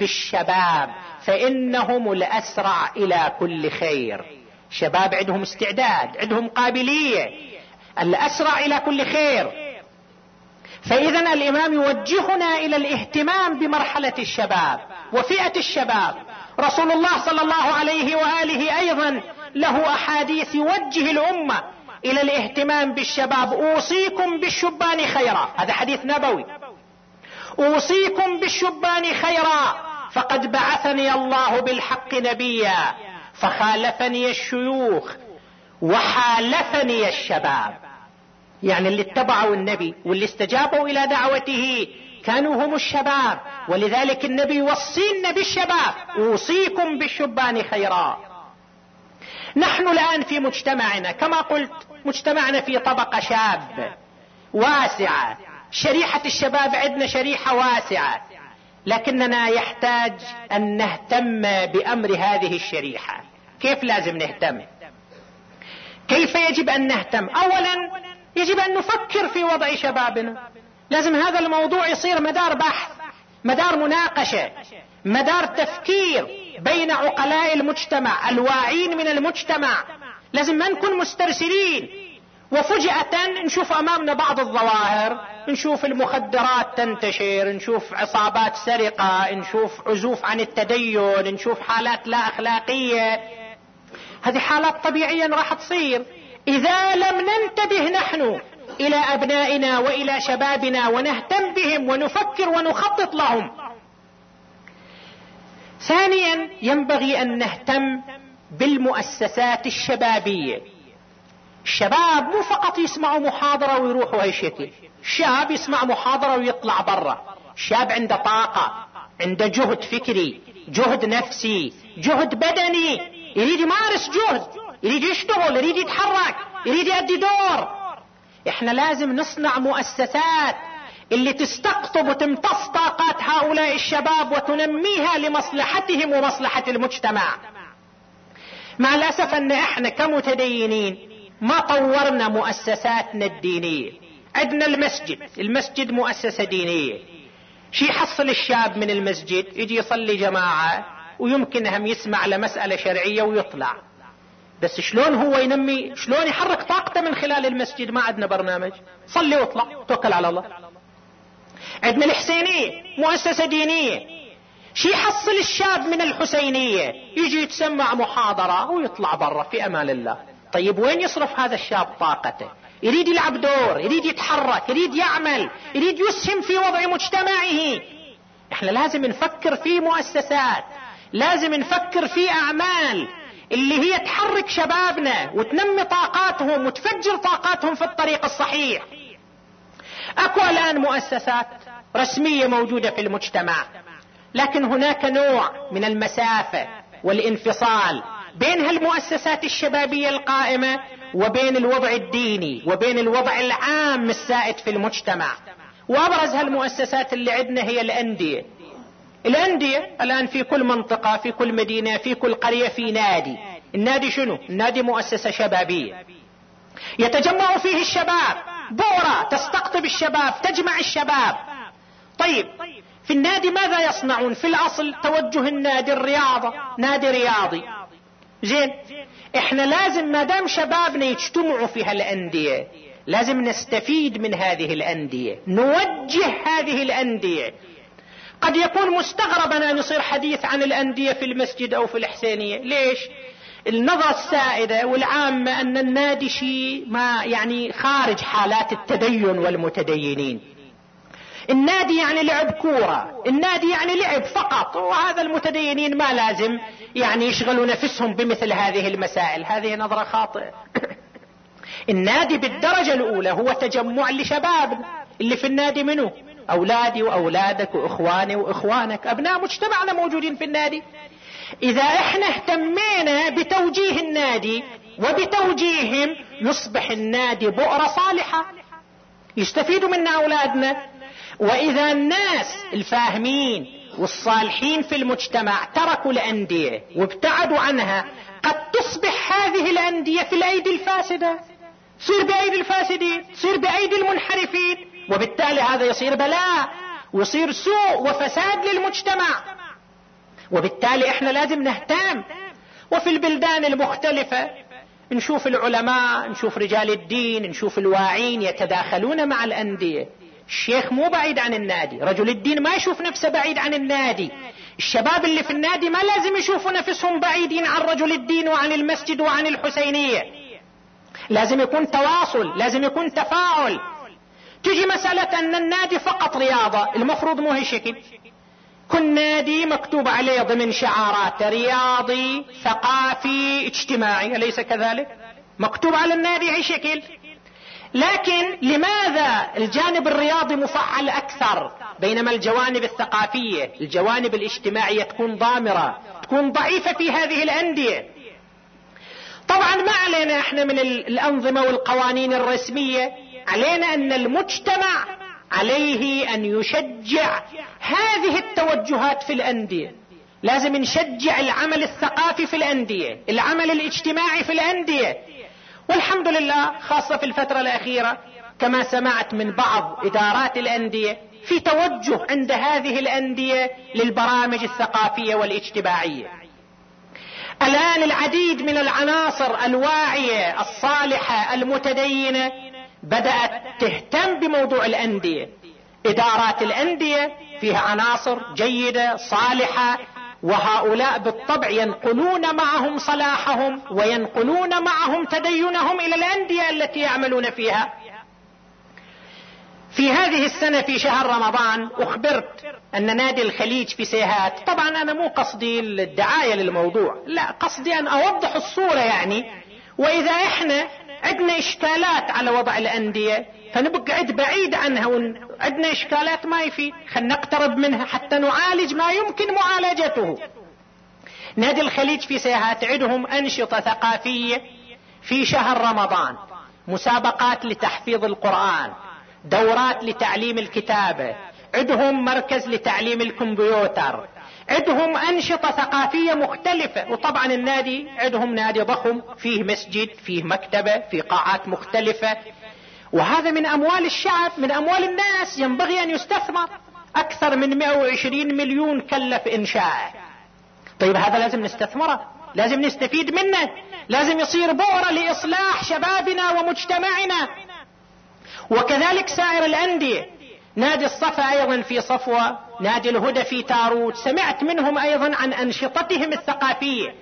بالشباب فإنهم الأسرع إلى كل خير. شباب عندهم استعداد عندهم قابلية. الأسرع إلى كل خير. فاذا الإمام يوجهنا إلى الاهتمام بمرحلة الشباب وفئة الشباب. رسول الله صلى الله عليه وآله أيضا له أحاديث يوجه الأمة إلى الاهتمام بالشباب. أوصيكم بالشبان خيرا. هذا حديث نبوي. أوصيكم بالشبان خيرا. فقد بعثني الله بالحق نبيا. فخالفني الشيوخ وحالفني الشباب. يعني اللي اتبعوا النبي واللي استجابوا إلى دعوته كانوا هم الشباب. ولذلك النبي يوصينا بالشباب أوصيكم بالشبان خيرا. نحن الآن في مجتمعنا كما قلت مجتمعنا في طبقة شاب واسعة. شريحة الشباب عندنا شريحة واسعة. لكننا يحتاج أن نهتم بأمر هذه الشريحة. كيف لازم نهتم؟ كيف يجب أن نهتم؟ اولا يجب أن نفكر في وضع شبابنا. لازم هذا الموضوع يصير مدار بحث مدار مناقشة مدار تفكير بين عقلاء المجتمع الواعين من المجتمع. لازم ما نكون مسترسلين. وفجأة نشوف أمامنا بعض الظواهر نشوف المخدرات تنتشر نشوف عصابات سرقة نشوف عزوف عن التدين نشوف حالات لا أخلاقية. هذه حالات طبيعيا راح تصير. إذا لم ننتبه نحن إلى أبنائنا وإلى شبابنا ونهتم بهم ونفكر ونخطط لهم. ثانيا ينبغي أن نهتم بالمؤسسات الشبابية. الشباب مو فقط يسمعوا محاضرة ويروحوا هاي شكل شاب يسمع محاضرة ويطلع برا. شاب عنده طاقة عنده جهد فكري جهد نفسي جهد بدني. يريد يمارس جهد. يريد يشتغل يريد يتحرك يريد يؤدي دور. إحنا لازم نصنع مؤسسات اللي تستقطب وتمتص طاقات هؤلاء الشباب وتنميها لمصلحتهم ومصلحة المجتمع. مع الأسف أن إحنا كمتدينين ما طورنا مؤسساتنا الدينية. عندنا المسجد المسجد مؤسسة دينية. شي يحصل الشاب من المسجد؟ يجي يصلي جماعة ويمكن هم يسمع لمسألة شرعية ويطلع. بس شلون هو ينمي شلون يحرك طاقته من خلال المسجد؟ ما عندنا برنامج. صلي واطلع. توكل على الله. عندنا الحسينية مؤسسة دينية. شي يحصل الشاب من الحسينية؟ يجي يتسمع محاضرة ويطلع برا في أمان الله. طيب وين يصرف هذا الشاب طاقته؟ يريد يلعب دور يريد يتحرك يريد يعمل يريد يسهم في وضع مجتمعه. إحنا لازم نفكر في مؤسسات لازم نفكر في أعمال. اللي هي تحرك شبابنا وتنمي طاقاتهم وتفجر طاقاتهم في الطريق الصحيح. أكو الآن مؤسسات رسمية موجودة في المجتمع لكن هناك نوع من المسافة والانفصال بين هالمؤسسات الشبابية القائمة وبين الوضع الديني وبين الوضع العام السائد في المجتمع. وأبرز هالمؤسسات اللي عندنا هي الأندية. الأندية الآن في كل منطقة في كل مدينة في كل قرية في نادي. النادي شنو؟ النادي مؤسسة شبابية. يتجمع فيه الشباب. بورة تستقطب الشباب تجمع الشباب. طيب في النادي ماذا يصنعون؟ في الأصل توجه النادي الرياضة نادي رياضي. زين إحنا لازم ما دام شبابنا يجتمعوا في هالأندية لازم نستفيد من هذه الأندية نوجه هذه الأندية. قد يكون مستغربا أن يصير حديث عن الأندية في المسجد أو في الحسينية. ليش؟ النظرة السائدة والعامة أن النادي شيء ما يعني خارج حالات التدين والمتدينين. النادي يعني لعب كورة النادي يعني لعب فقط وهذا المتدينين ما لازم يعني يشغلوا نفسهم بمثل هذه المسائل. هذه نظرة خاطئة. النادي بالدرجة الأولى هو تجمع لشباب اللي في النادي منه أولادي وأولادك وإخواني وإخوانك. أبناء مجتمعنا موجودين في النادي. إذا إحنا اهتمينا بتوجيه النادي وبتوجيههم يصبح النادي بؤرة صالحة. يستفيد منا أولادنا. وإذا الناس الفاهمين والصالحين في المجتمع تركوا الأندية وابتعدوا عنها قد تصبح هذه الأندية في الأيدي الفاسدة. تصير بأيدي الفاسدين تصير بأيدي المنحرفين. وبالتالي هذا يصير بلاء ويصير سوء وفساد للمجتمع. وبالتالي إحنا لازم نهتم. وفي البلدان المختلفة نشوف العلماء نشوف رجال الدين نشوف الواعين يتداخلون مع الأندية. الشيخ مو بعيد عن النادي رجل الدين ما يشوف نفسه بعيد عن النادي. الشباب اللي في النادي ما لازم يشوفوا نفسهم بعيدين عن رجل الدين وعن المسجد وعن الحسينية. لازم يكون تواصل لازم يكون تفاعل. تجي مسألة أن النادي فقط رياضة المفروض مو هالشكل كل نادي مكتوب عليه ضمن شعاراته رياضي ثقافي اجتماعي أليس كذلك؟ مكتوب على النادي اي شكل. لكن لماذا الجانب الرياضي مفعل أكثر؟ بينما الجوانب الثقافية الجوانب الاجتماعية تكون ضامرة تكون ضعيفة في هذه الأندية. طبعا ما علينا إحنا من الأنظمة والقوانين الرسمية. علينا أن المجتمع عليه أن يشجع هذه التوجهات في الأندية. لازم نشجع العمل الثقافي في الأندية العمل الاجتماعي في الأندية. والحمد لله خاصة في الفترة الأخيرة كما سمعت من بعض إدارات الأندية في توجه عند هذه الأندية للبرامج الثقافية والاجتماعية. الآن العديد من العناصر الواعية الصالحة المتدينة بدأت تهتم بموضوع الأندية. إدارات الأندية فيها عناصر جيدة صالحة وهؤلاء بالطبع ينقلون معهم صلاحهم وينقلون معهم تدينهم إلى الأندية التي يعملون فيها. في هذه السنة في شهر رمضان أخبرت أن نادي الخليج في سيهات. طبعا أنا مو قصدي الدعاية للموضوع لا قصدي أن أوضح الصورة يعني. وإذا إحنا عندنا إشكالات على وضع الأندية فنبقعد بعيد عنها وعندنا إشكالات ما يفيد خلينا نقترب منها حتى نعالج ما يمكن معالجته. نادي الخليج في سيهات عندهم أنشطة ثقافية في شهر رمضان. مسابقات لتحفيظ القرآن دورات لتعليم الكتابة عندهم مركز لتعليم الكمبيوتر. عندهم أنشطة ثقافية مختلفة. وطبعا النادي عندهم نادي ضخم فيه مسجد فيه مكتبة فيه قاعات مختلفة. وهذا من أموال الشعب من أموال الناس. ينبغي أن يستثمر أكثر من 120 مليون كلف إنشاءه. طيب هذا لازم نستثمره لازم نستفيد منه لازم يصير بؤرة لإصلاح شبابنا ومجتمعنا. وكذلك سائر الأندية. نادي الصفا أيضا في صفوة نادي الهدى في تاروت. سمعت منهم أيضا عن أنشطتهم الثقافية.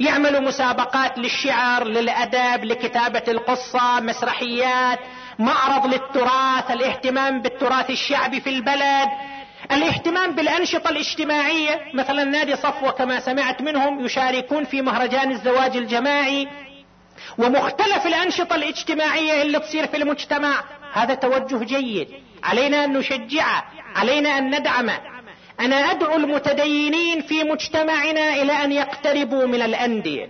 يعملوا مسابقات للشعر للأدب لكتابة القصة مسرحيات معرض للتراث الاهتمام بالتراث الشعبي في البلد. الاهتمام بالأنشطة الاجتماعية مثلا نادي صفوة كما سمعت منهم يشاركون في مهرجان الزواج الجماعي. ومختلف الأنشطة الاجتماعية اللي تصير في المجتمع. هذا توجه جيد. علينا أن نشجعه علينا أن ندعمه أنا أدعو المتدينين في مجتمعنا إلى أن يقتربوا من الأندية.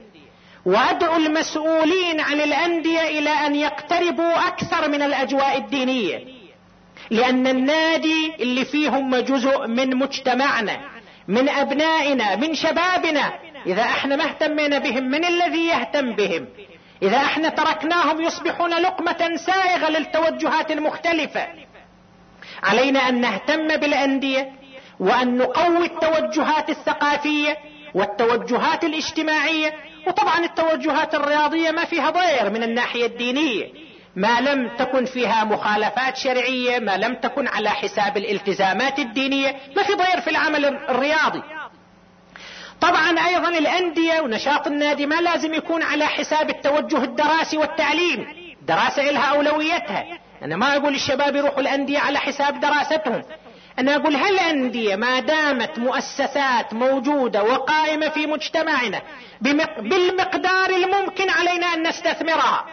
وأدعو المسؤولين عن الأندية إلى أن يقتربوا أكثر من الأجواء الدينية. لأن النادي اللي فيهم جزء من مجتمعنا من أبنائنا من شبابنا إذا إحنا ما اهتمينا بهم من الذي يهتم بهم؟ إذا إحنا تركناهم يصبحون لقمة سائغة للتوجهات المختلفة. علينا أن نهتم بالأندية وأن نقوي التوجهات الثقافية والتوجهات الاجتماعية. وطبعا التوجهات الرياضية ما فيها ضير من الناحية الدينية. ما لم تكن فيها مخالفات شرعية ما لم تكن على حساب الالتزامات الدينية ما في ضير في العمل الرياضي. طبعا أيضا الأندية ونشاط النادي ما لازم يكون على حساب التوجه الدراسي والتعليم دراسة لها أولويتها. أنا ما أقول الشباب يروحوا الأندية على حساب دراستهم. أنا أقول هل الأندية ما دامت مؤسسات موجودة وقائمة في مجتمعنا بالمقدار الممكن علينا أن نستثمرها.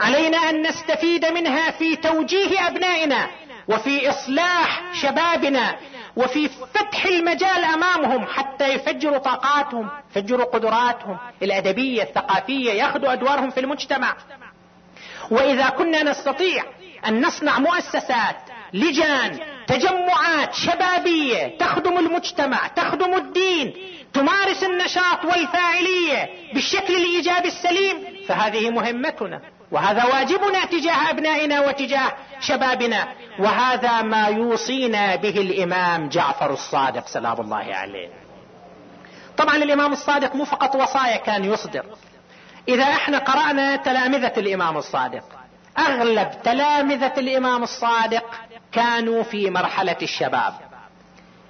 علينا أن نستفيد منها في توجيه أبنائنا وفي إصلاح شبابنا وفي فتح المجال أمامهم حتى يفجروا طاقاتهم يفجروا قدراتهم الأدبية الثقافية ياخذوا أدوارهم في المجتمع. وإذا كنا نستطيع أن نصنع مؤسسات لجان تجمعات شبابية تخدم المجتمع تخدم الدين تمارس النشاط والفاعلية بالشكل الإيجابي السليم فهذه مهمتنا وهذا واجبنا تجاه أبنائنا وتجاه شبابنا وهذا ما يوصينا به الإمام جعفر الصادق سلام الله عليه. طبعا الإمام الصادق مو فقط وصايا كان يصدر إذا إحنا قرأنا تلامذة الإمام الصادق. أغلب تلامذة الإمام الصادق كانوا في مرحلة الشباب.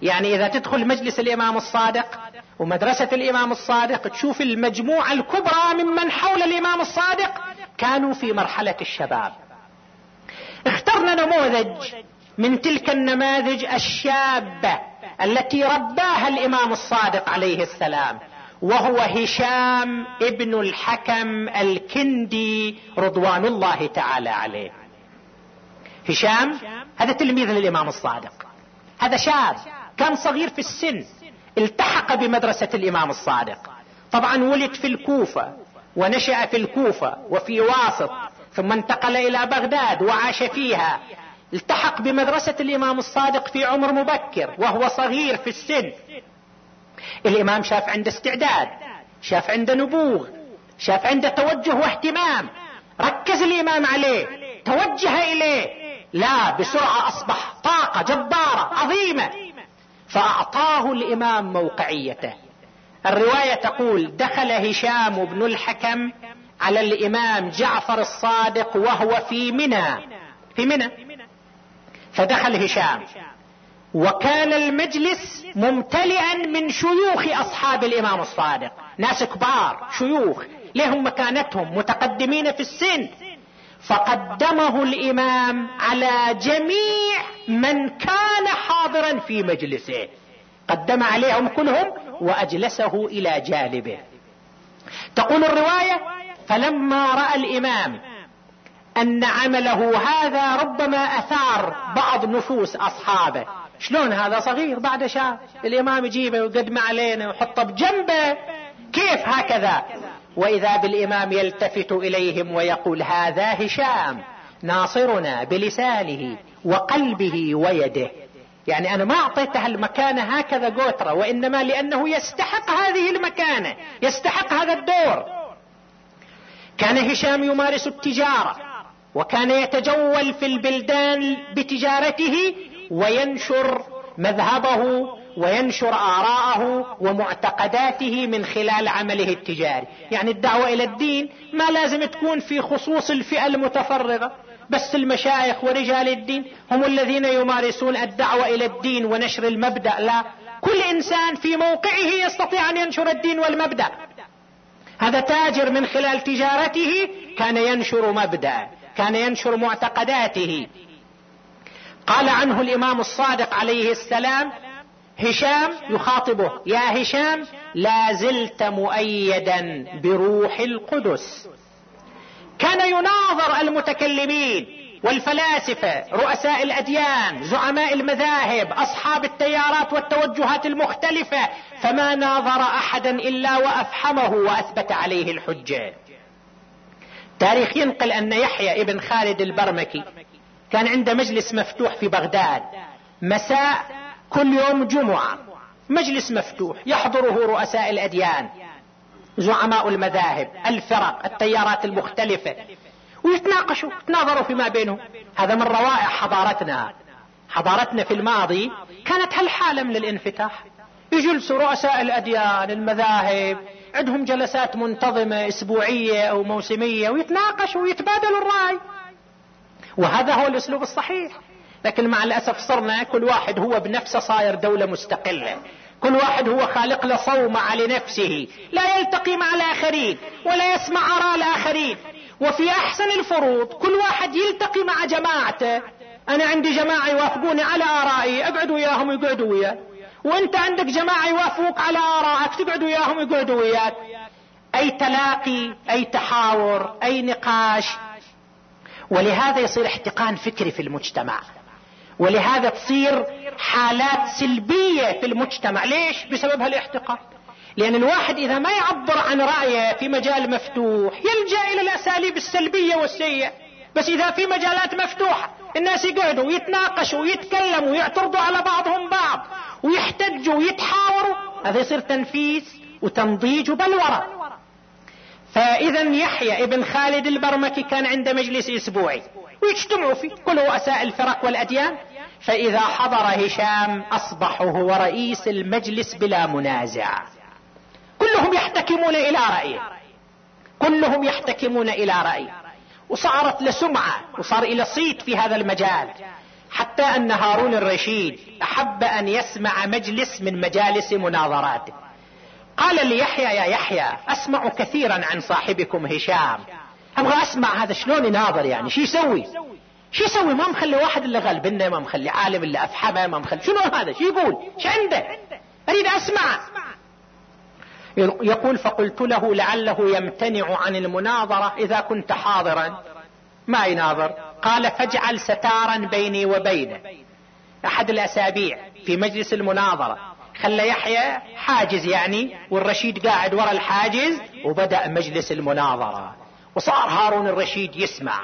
يعني إذا تدخل مجلس الإمام الصادق ومدرسة الإمام الصادق تشوف المجموعة الكبرى ممن حول الإمام الصادق كانوا في مرحلة الشباب. اخترنا نموذج من تلك النماذج الشابة التي رباها الإمام الصادق عليه السلام. وهو هشام ابن الحكم الكندي رضوان الله تعالى عليه. هشام هذا تلميذ للإمام الصادق. هذا شاب كان صغير في السن التحق بمدرسة الإمام الصادق. طبعا ولد في الكوفة ونشأ في الكوفة وفي واسط ثم انتقل إلى بغداد وعاش فيها. التحق بمدرسة الإمام الصادق في عمر مبكر وهو صغير في السن. الإمام شاف عنده استعداد شاف عنده نبوغ شاف عنده توجه واهتمام. ركز الإمام عليه توجه إليه. لا بسرعة أصبح طاقة جبارة عظيمة. فأعطاه الإمام موقعيته. الرواية تقول دخل هشام بن الحكم على الإمام جعفر الصادق وهو في منى. في منى. فدخل هشام. وكان المجلس ممتلئا من شيوخ أصحاب الإمام الصادق. ناس كبار شيوخ لهم مكانتهم متقدمين في السن. فقدمه الإمام على جميع من كان حاضرا في مجلسه. قدم عليهم كلهم وأجلسه إلى جانبه. تقول الرواية فلما رأى الإمام أن عمله هذا ربما أثار بعض نفوس أصحابه. شلون هذا صغير؟ بعد شاب الإمام يجيبه ويقدمه علينا ويحطه بجنبه. كيف هكذا؟ وإذا بالإمام يلتفت إليهم ويقول هذا هشام ناصرنا بلسانه وقلبه ويده. يعني أنا ما أعطيته المكانة هكذا قوترة وإنما لأنه يستحق هذه المكانة يستحق هذا الدور. كان هشام يمارس التجارة وكان يتجول في البلدان بتجارته وينشر مذهبه وينشر آراءه ومعتقداته من خلال عمله التجاري. يعني الدعوة إلى الدين ما لازم تكون في خصوص الفئة المتفرغة بس المشايخ ورجال الدين هم الذين يمارسون الدعوة إلى الدين ونشر المبدأ. لا كل إنسان في موقعه يستطيع أن ينشر الدين والمبدأ. هذا تاجر من خلال تجارته كان ينشر مبدأ كان ينشر معتقداته. قال عنه الإمام الصادق عليه السلام هشام يخاطبه يا هشام لا زلت مؤيدا بروح القدس. كان يناظر المتكلمين والفلاسفة رؤساء الأديان زعماء المذاهب أصحاب التيارات والتوجهات المختلفة فما ناظر احدا إلا وافحمه وأثبت عليه الحجة. تاريخ ينقل أن يحيى ابن خالد البرمكي كان عنده مجلس مفتوح في بغداد. مساء كل يوم جمعة. مجلس مفتوح يحضره رؤساء الأديان. زعماء المذاهب الفرق التيارات المختلفة. ويتناقشوا يتناظروا فيما بينهم. هذا من روائع حضارتنا. حضارتنا في الماضي كانت هالحالة من الانفتاح. يجلسوا رؤساء الأديان المذاهب عندهم جلسات منتظمة أسبوعية أو موسمية ويتناقشوا ويتبادلوا الرأي. وهذا هو الأسلوب الصحيح. لكن مع الأسف صرنا كل واحد هو بنفسه صاير دولة مستقلة. كل واحد هو خالق له صومعة لنفسه لا يلتقي مع الآخرين ولا يسمع آراء الآخرين. وفي أحسن الفروض كل واحد يلتقي مع جماعته. أنا عندي جماعة يوافقوني على آرائي اقعد وياهم ويقعدوا وياك وأنت عندك جماعة يوافقوك على آرائك تقعد وياهم ويقعدوا وياك. أي تلاقي أي تحاور أي نقاش ولهذا يصير احتقان فكري في المجتمع. ولهذا تصير حالات سلبية في المجتمع. ليش؟ بسبب هالاحتقان. لأن الواحد إذا ما يعبر عن رأيه في مجال مفتوح يلجأ إلى الأساليب السلبية والسيئة. بس إذا في مجالات مفتوحة الناس يقعدوا ويتناقشوا ويتكلموا ويعترضوا على بعضهم بعض ويحتجوا ويتحاوروا. هذا يصير تنفيذ وتنضيج وبلورة. فإذا يحيى ابن خالد البرمكي كان عنده مجلس إسبوعي. ويجتمعوا فيه. كل رؤساء الفرق والأديان. فإذا حضر هشام اصبح هو رئيس المجلس بلا منازع. كلهم يحتكمون إلى رأيه. كلهم يحتكمون إلى رأيه. وصارت له سمعه وصار إلى صيت في هذا المجال. حتى أن هارون الرشيد أحب أن يسمع مجلس من مجالس مناظراته. قال ليحيى يا يحيى أسمع كثيرا عن صاحبكم هشام. أبغى أسمع هذا شلون يناظر يعني شو يسوي؟ شو يسوي؟ ما مخلي واحد إلا غلبنا ما مخلي عالم إلا أفحمه ما مخلي. شنو هذا؟ شو يقول؟ شو عنده؟ أريد أسمع. يقول فقلت له لعله يمتنع عن المناظرة إذا كنت حاضرا. ما يناظر. قال فاجعل ستارا بيني وبينه. أحد الأسابيع في مجلس المناظرة. خلى يحيى حاجز يعني والرشيد قاعد ورا الحاجز وبدأ مجلس المناظرة. وصار هارون الرشيد يسمع.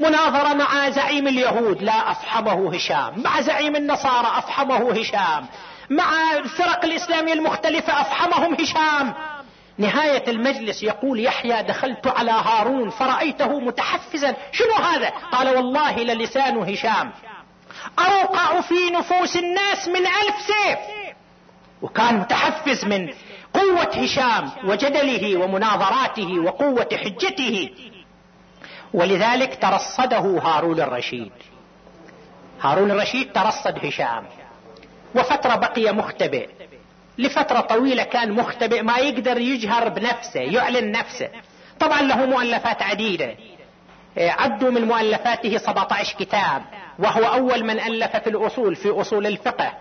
مناظرة مع زعيم اليهود لا أفحمه هشام. مع زعيم النصارى أفحمه هشام. مع الفرق الإسلامية المختلفة أفحمهم هشام. نهاية المجلس يقول يحيى دخلت على هارون فرأيته متحفزا. شنو هذا؟ قال والله للسان هشام. أوقع في نفوس الناس من ألف سيف. وكان متحفز من قوة هشام وجدله ومناظراته وقوة حجته. ولذلك ترصده هارون الرشيد. هارون الرشيد ترصد هشام. وفترة بقي مختبئ. لفترة طويلة كان مختبئ ما يقدر يجهر بنفسه يعلن نفسه. طبعا له مؤلفات عديدة. عدوا من مؤلفاته 17 كتاب وهو أول من ألف في الأصول في أصول الفقه.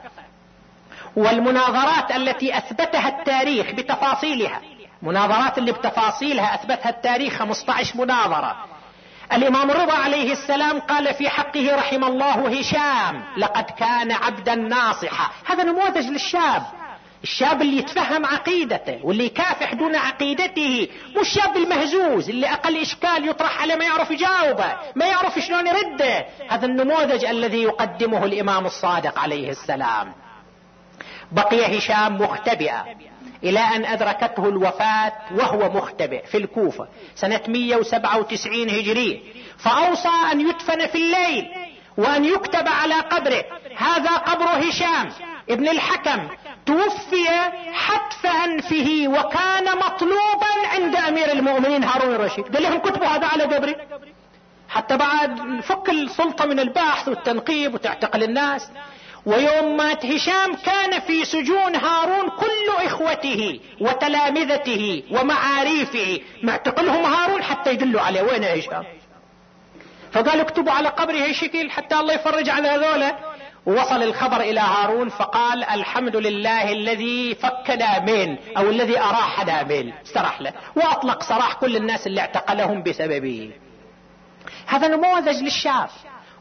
والمناظرات التي أثبتها التاريخ بتفاصيلها. مناظرات اللي بتفاصيلها أثبتها التاريخ 15 مناظرة. الإمام الرضا عليه السلام قال في حقه رحم الله هشام لقد كان عبدا ناصحا. هذا نموذج للشاب. الشاب اللي يتفهم عقيدته واللي يكافح دون عقيدته مو الشاب المهزوز اللي أقل إشكال يطرح عليه ما يعرف يجاوبه ما يعرف شلون يرده. هذا النموذج الذي يقدمه الإمام الصادق عليه السلام. بقي هشام مختبئا إلى أن أدركته الوفاة وهو مختبئ في الكوفة سنة 197 هجرية فأوصى أن يدفن في الليل وأن يكتب على قبره هذا قبر هشام ابن الحكم. توفي حتف أنفه وكان مطلوبا عند أمير المؤمنين هارون الرشيد. قال لهم كتبوا هذا على قبري. حتى بعد فك السلطة من البحث والتنقيب وتعتقل الناس. ويوم مات هشام كان في سجون هارون كل إخوته وتلامذته ومعاريفه معتقلهم هارون حتى يدلوا عليه. وين هشام؟ فقال اكتبوا على قبره شكل حتى الله يفرج على هذولا. ووصل الخبر إلى هارون فقال الحمد لله الذي فكنا من أو الذي أراحنا من استراح له. وأطلق سراح كل الناس اللي اعتقلهم بسببه. هذا نموذج للشاب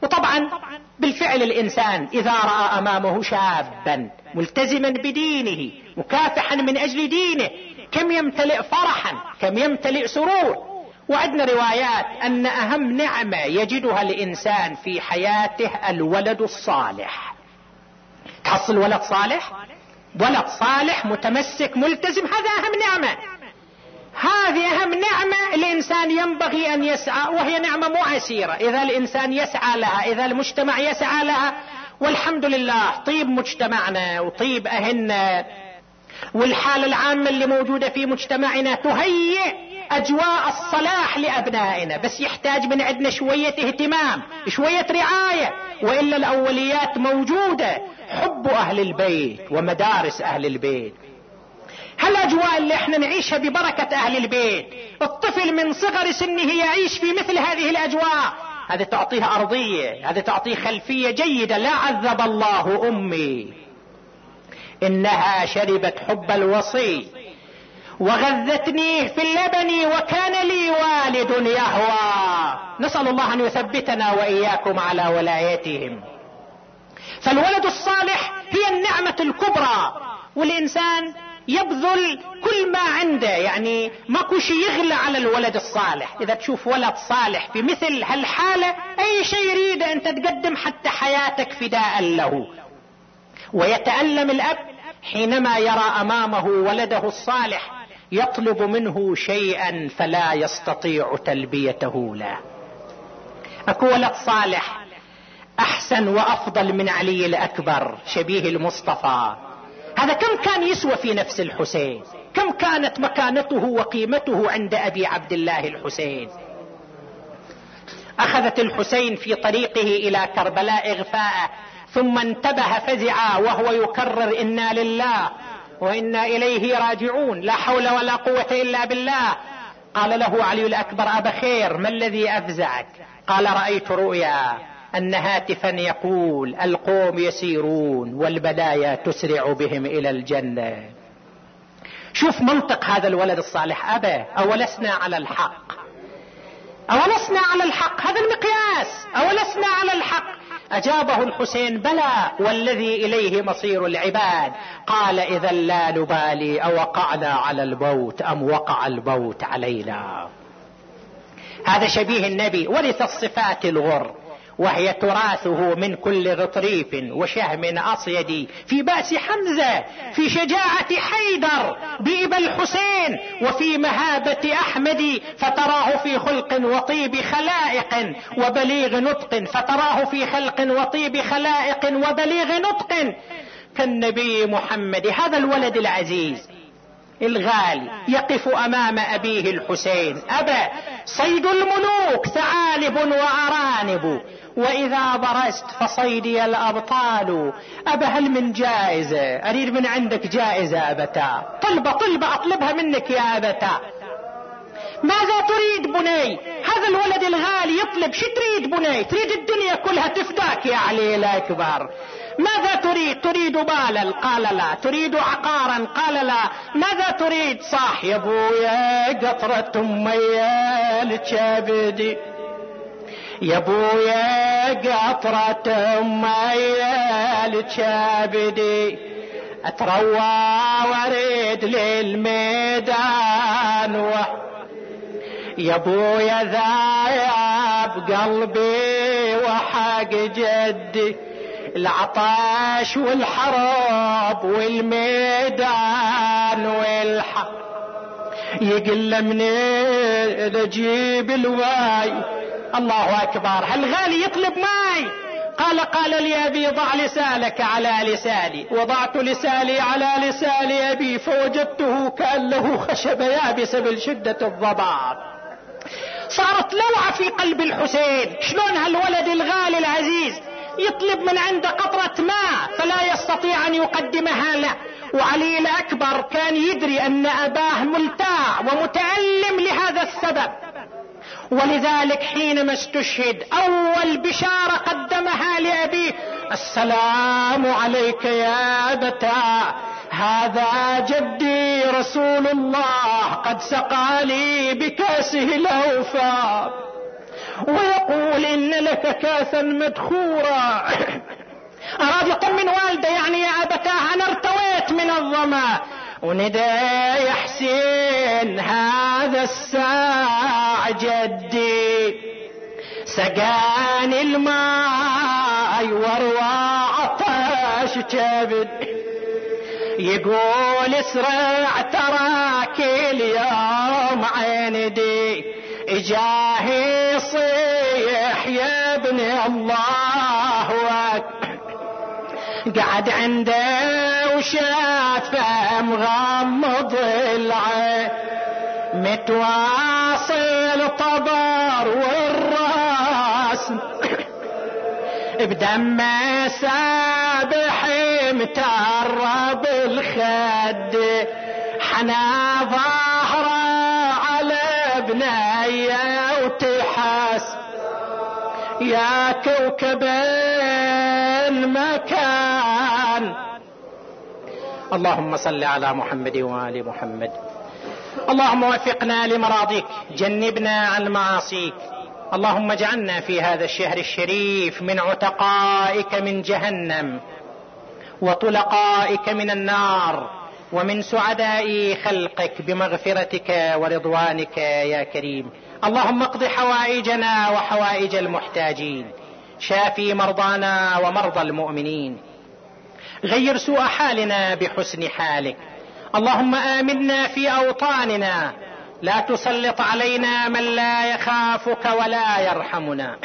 وطبعا بالفعل الإنسان إذا رأى أمامه شابا ملتزما بدينه مكافحا من أجل دينه كم يمتلئ فرحا كم يمتلئ سرور. وعندنا روايات أن أهم نعمة يجدها الإنسان في حياته الولد الصالح. تحصل ولد صالح؟ ولد صالح متمسك ملتزم هذا أهم نعمة. هذه أهم نعمة الإنسان ينبغي أن يسعى وهي نعمة مو عسيرة إذا الإنسان يسعى لها إذا المجتمع يسعى لها والحمد لله طيب مجتمعنا وطيب أهلنا. والحالة العامة اللي موجودة في مجتمعنا تهيئ أجواء الصلاح لأبنائنا. بس يحتاج من عندنا شوية اهتمام شوية رعاية. وإلا الأوليات موجودة حب أهل البيت ومدارس أهل البيت. هالاجواء اللي إحنا نعيشها ببركة أهل البيت؟ الطفل من صغر سنه يعيش في مثل هذه الأجواء. هذه تعطيه أرضية هذه تعطيه خلفية جيدة. لا عذب الله أمي. إنها شربت حب الوصي. وغذتني في اللبن وكان لي والد يهوى. نسأل الله أن يثبتنا وإياكم على ولايتهم. فالولد الصالح هي النعمة الكبرى. والإنسان يبذل كل ما عنده يعني ماكو شيء يغلى على الولد الصالح. إذا تشوف ولد صالح في مثل هالحالة أي شيء يريده أنت تقدم حتى حياتك فداء له. ويتألم الأب حينما يرى أمامه ولده الصالح يطلب منه شيئا فلا يستطيع تلبيته له. أكو ولد صالح أحسن وأفضل من علي الأكبر شبيه المصطفى. هذا كم كان يسوى في نفس الحسين؟ كم كانت مكانته وقيمته عند أبي عبد الله الحسين؟ أخذت الحسين في طريقه إلى كربلاء إغفاءه ثم انتبه فزعا وهو يكرر إنا لله وإنا إليه راجعون لا حول ولا قوة إلا بالله. قال له علي الأكبر أبا خير ما الذي أفزعك؟ قال رأيت رؤيا. أن هاتفا يقول القوم يسيرون والبلايا تسرع بهم إلى الجنة. شوف منطق هذا الولد الصالح. أبا أولسنا على الحق. أولسنا على الحق. هذا المقياس. أولسنا على الحق. أجابه الحسين بلى والذي إليه مصير العباد. قال اذا لا نبالي أوقعنا على الموت أم وقع الموت علينا. هذا شبيه النبي. ورث الصفات الغر. وهي تراثه من كل غطريف وشهم أصيد. في بأس حمزة في شجاعة حيدر بإبا الحسين وفي مهابة أحمد فتراه في خلق وطيب خلائق وبليغ نطق فتراه في خلق وطيب خلائق وبليغ نطق. كالنبي محمد هذا الولد العزيز الغالي يقف أمام أبيه الحسين. أبا صيد الملوك ثعالب وأرانب. وإذا برزت فصيدي الأبطال. أبا هل من جائزة أريد من عندك جائزة أبتا. طلبة طلبة أطلبها منك يا أبتا. ماذا تريد بني؟ هذا الولد الغالي يطلب. شو تريد بني؟ تريد الدنيا كلها تفداك يا علي الأكبر. ماذا تريد؟ تريد بالا؟ قال لا. تريد عقارا؟ قال لا. ماذا تريد؟ صاح يا أبويا قطرة أمي الكبدي يا أبويا قطرة امي الكبدي أتروى وارد للميدان و... يا أبويا ذايب قلبي وحق جدي. العطاش والحرب والميدان والحق. يقل من أجيب الواي الله أكبر. هالغالي يطلب ماي؟ قال قال لي أبي ضع لسانك على لساني. وضعت لساني على لسان أبي فوجدته كان له خشب يابسه من شدة الضباب. صارت لوعة في قلب الحسين. شلون هالولد الغالي العزيز يطلب من عنده قطرة ماء فلا يستطيع أن يقدمها له. وعلي الأكبر كان يدري أن أباه ملتاع ومتألم لهذا السبب. ولذلك حينما استشهد أول بشارة قدمها لأبيه السلام عليك يا ابتا هذا جدي رسول الله قد سقى لي بكأسه الأوفى. ويقول إن لك كاسا مدخورا. أراد يطمن والده يعني يا أبتاه أنا ارتويت من الظما. وندى يا حسين هذا الساع جدي. سقاني الماء وروى عطش كبد يقول اسرع تراك اليوم عيندي إجاهي صيح يا ابن الله قعد عنده وشافه مغمض العين متواصل طبر والراس بدم سابح مترب الخد. حنا ظهره على بنيه وتحس. يا كوكب المكان. اللهم صل على محمد وآل محمد. اللهم وفقنا لمراضيك جنبنا عن معاصيك. اللهم اجعلنا في هذا الشهر الشريف من عتقائك من جهنم وطلقائك من النار ومن سعداء خلقك بمغفرتك ورضوانك يا كريم. اللهم اقض حوائجنا وحوائج المحتاجين. شافي مرضانا ومرضى المؤمنين. غير سوء حالنا بحسن حالك. اللهم آمنا في أوطاننا. لا تسلط علينا من لا يخافك ولا يرحمنا.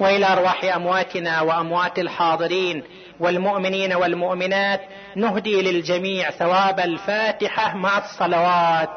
وإلى أرواح أمواتنا وأموات الحاضرين والمؤمنين والمؤمنات نهدي للجميع ثواب الفاتحة مع الصلوات.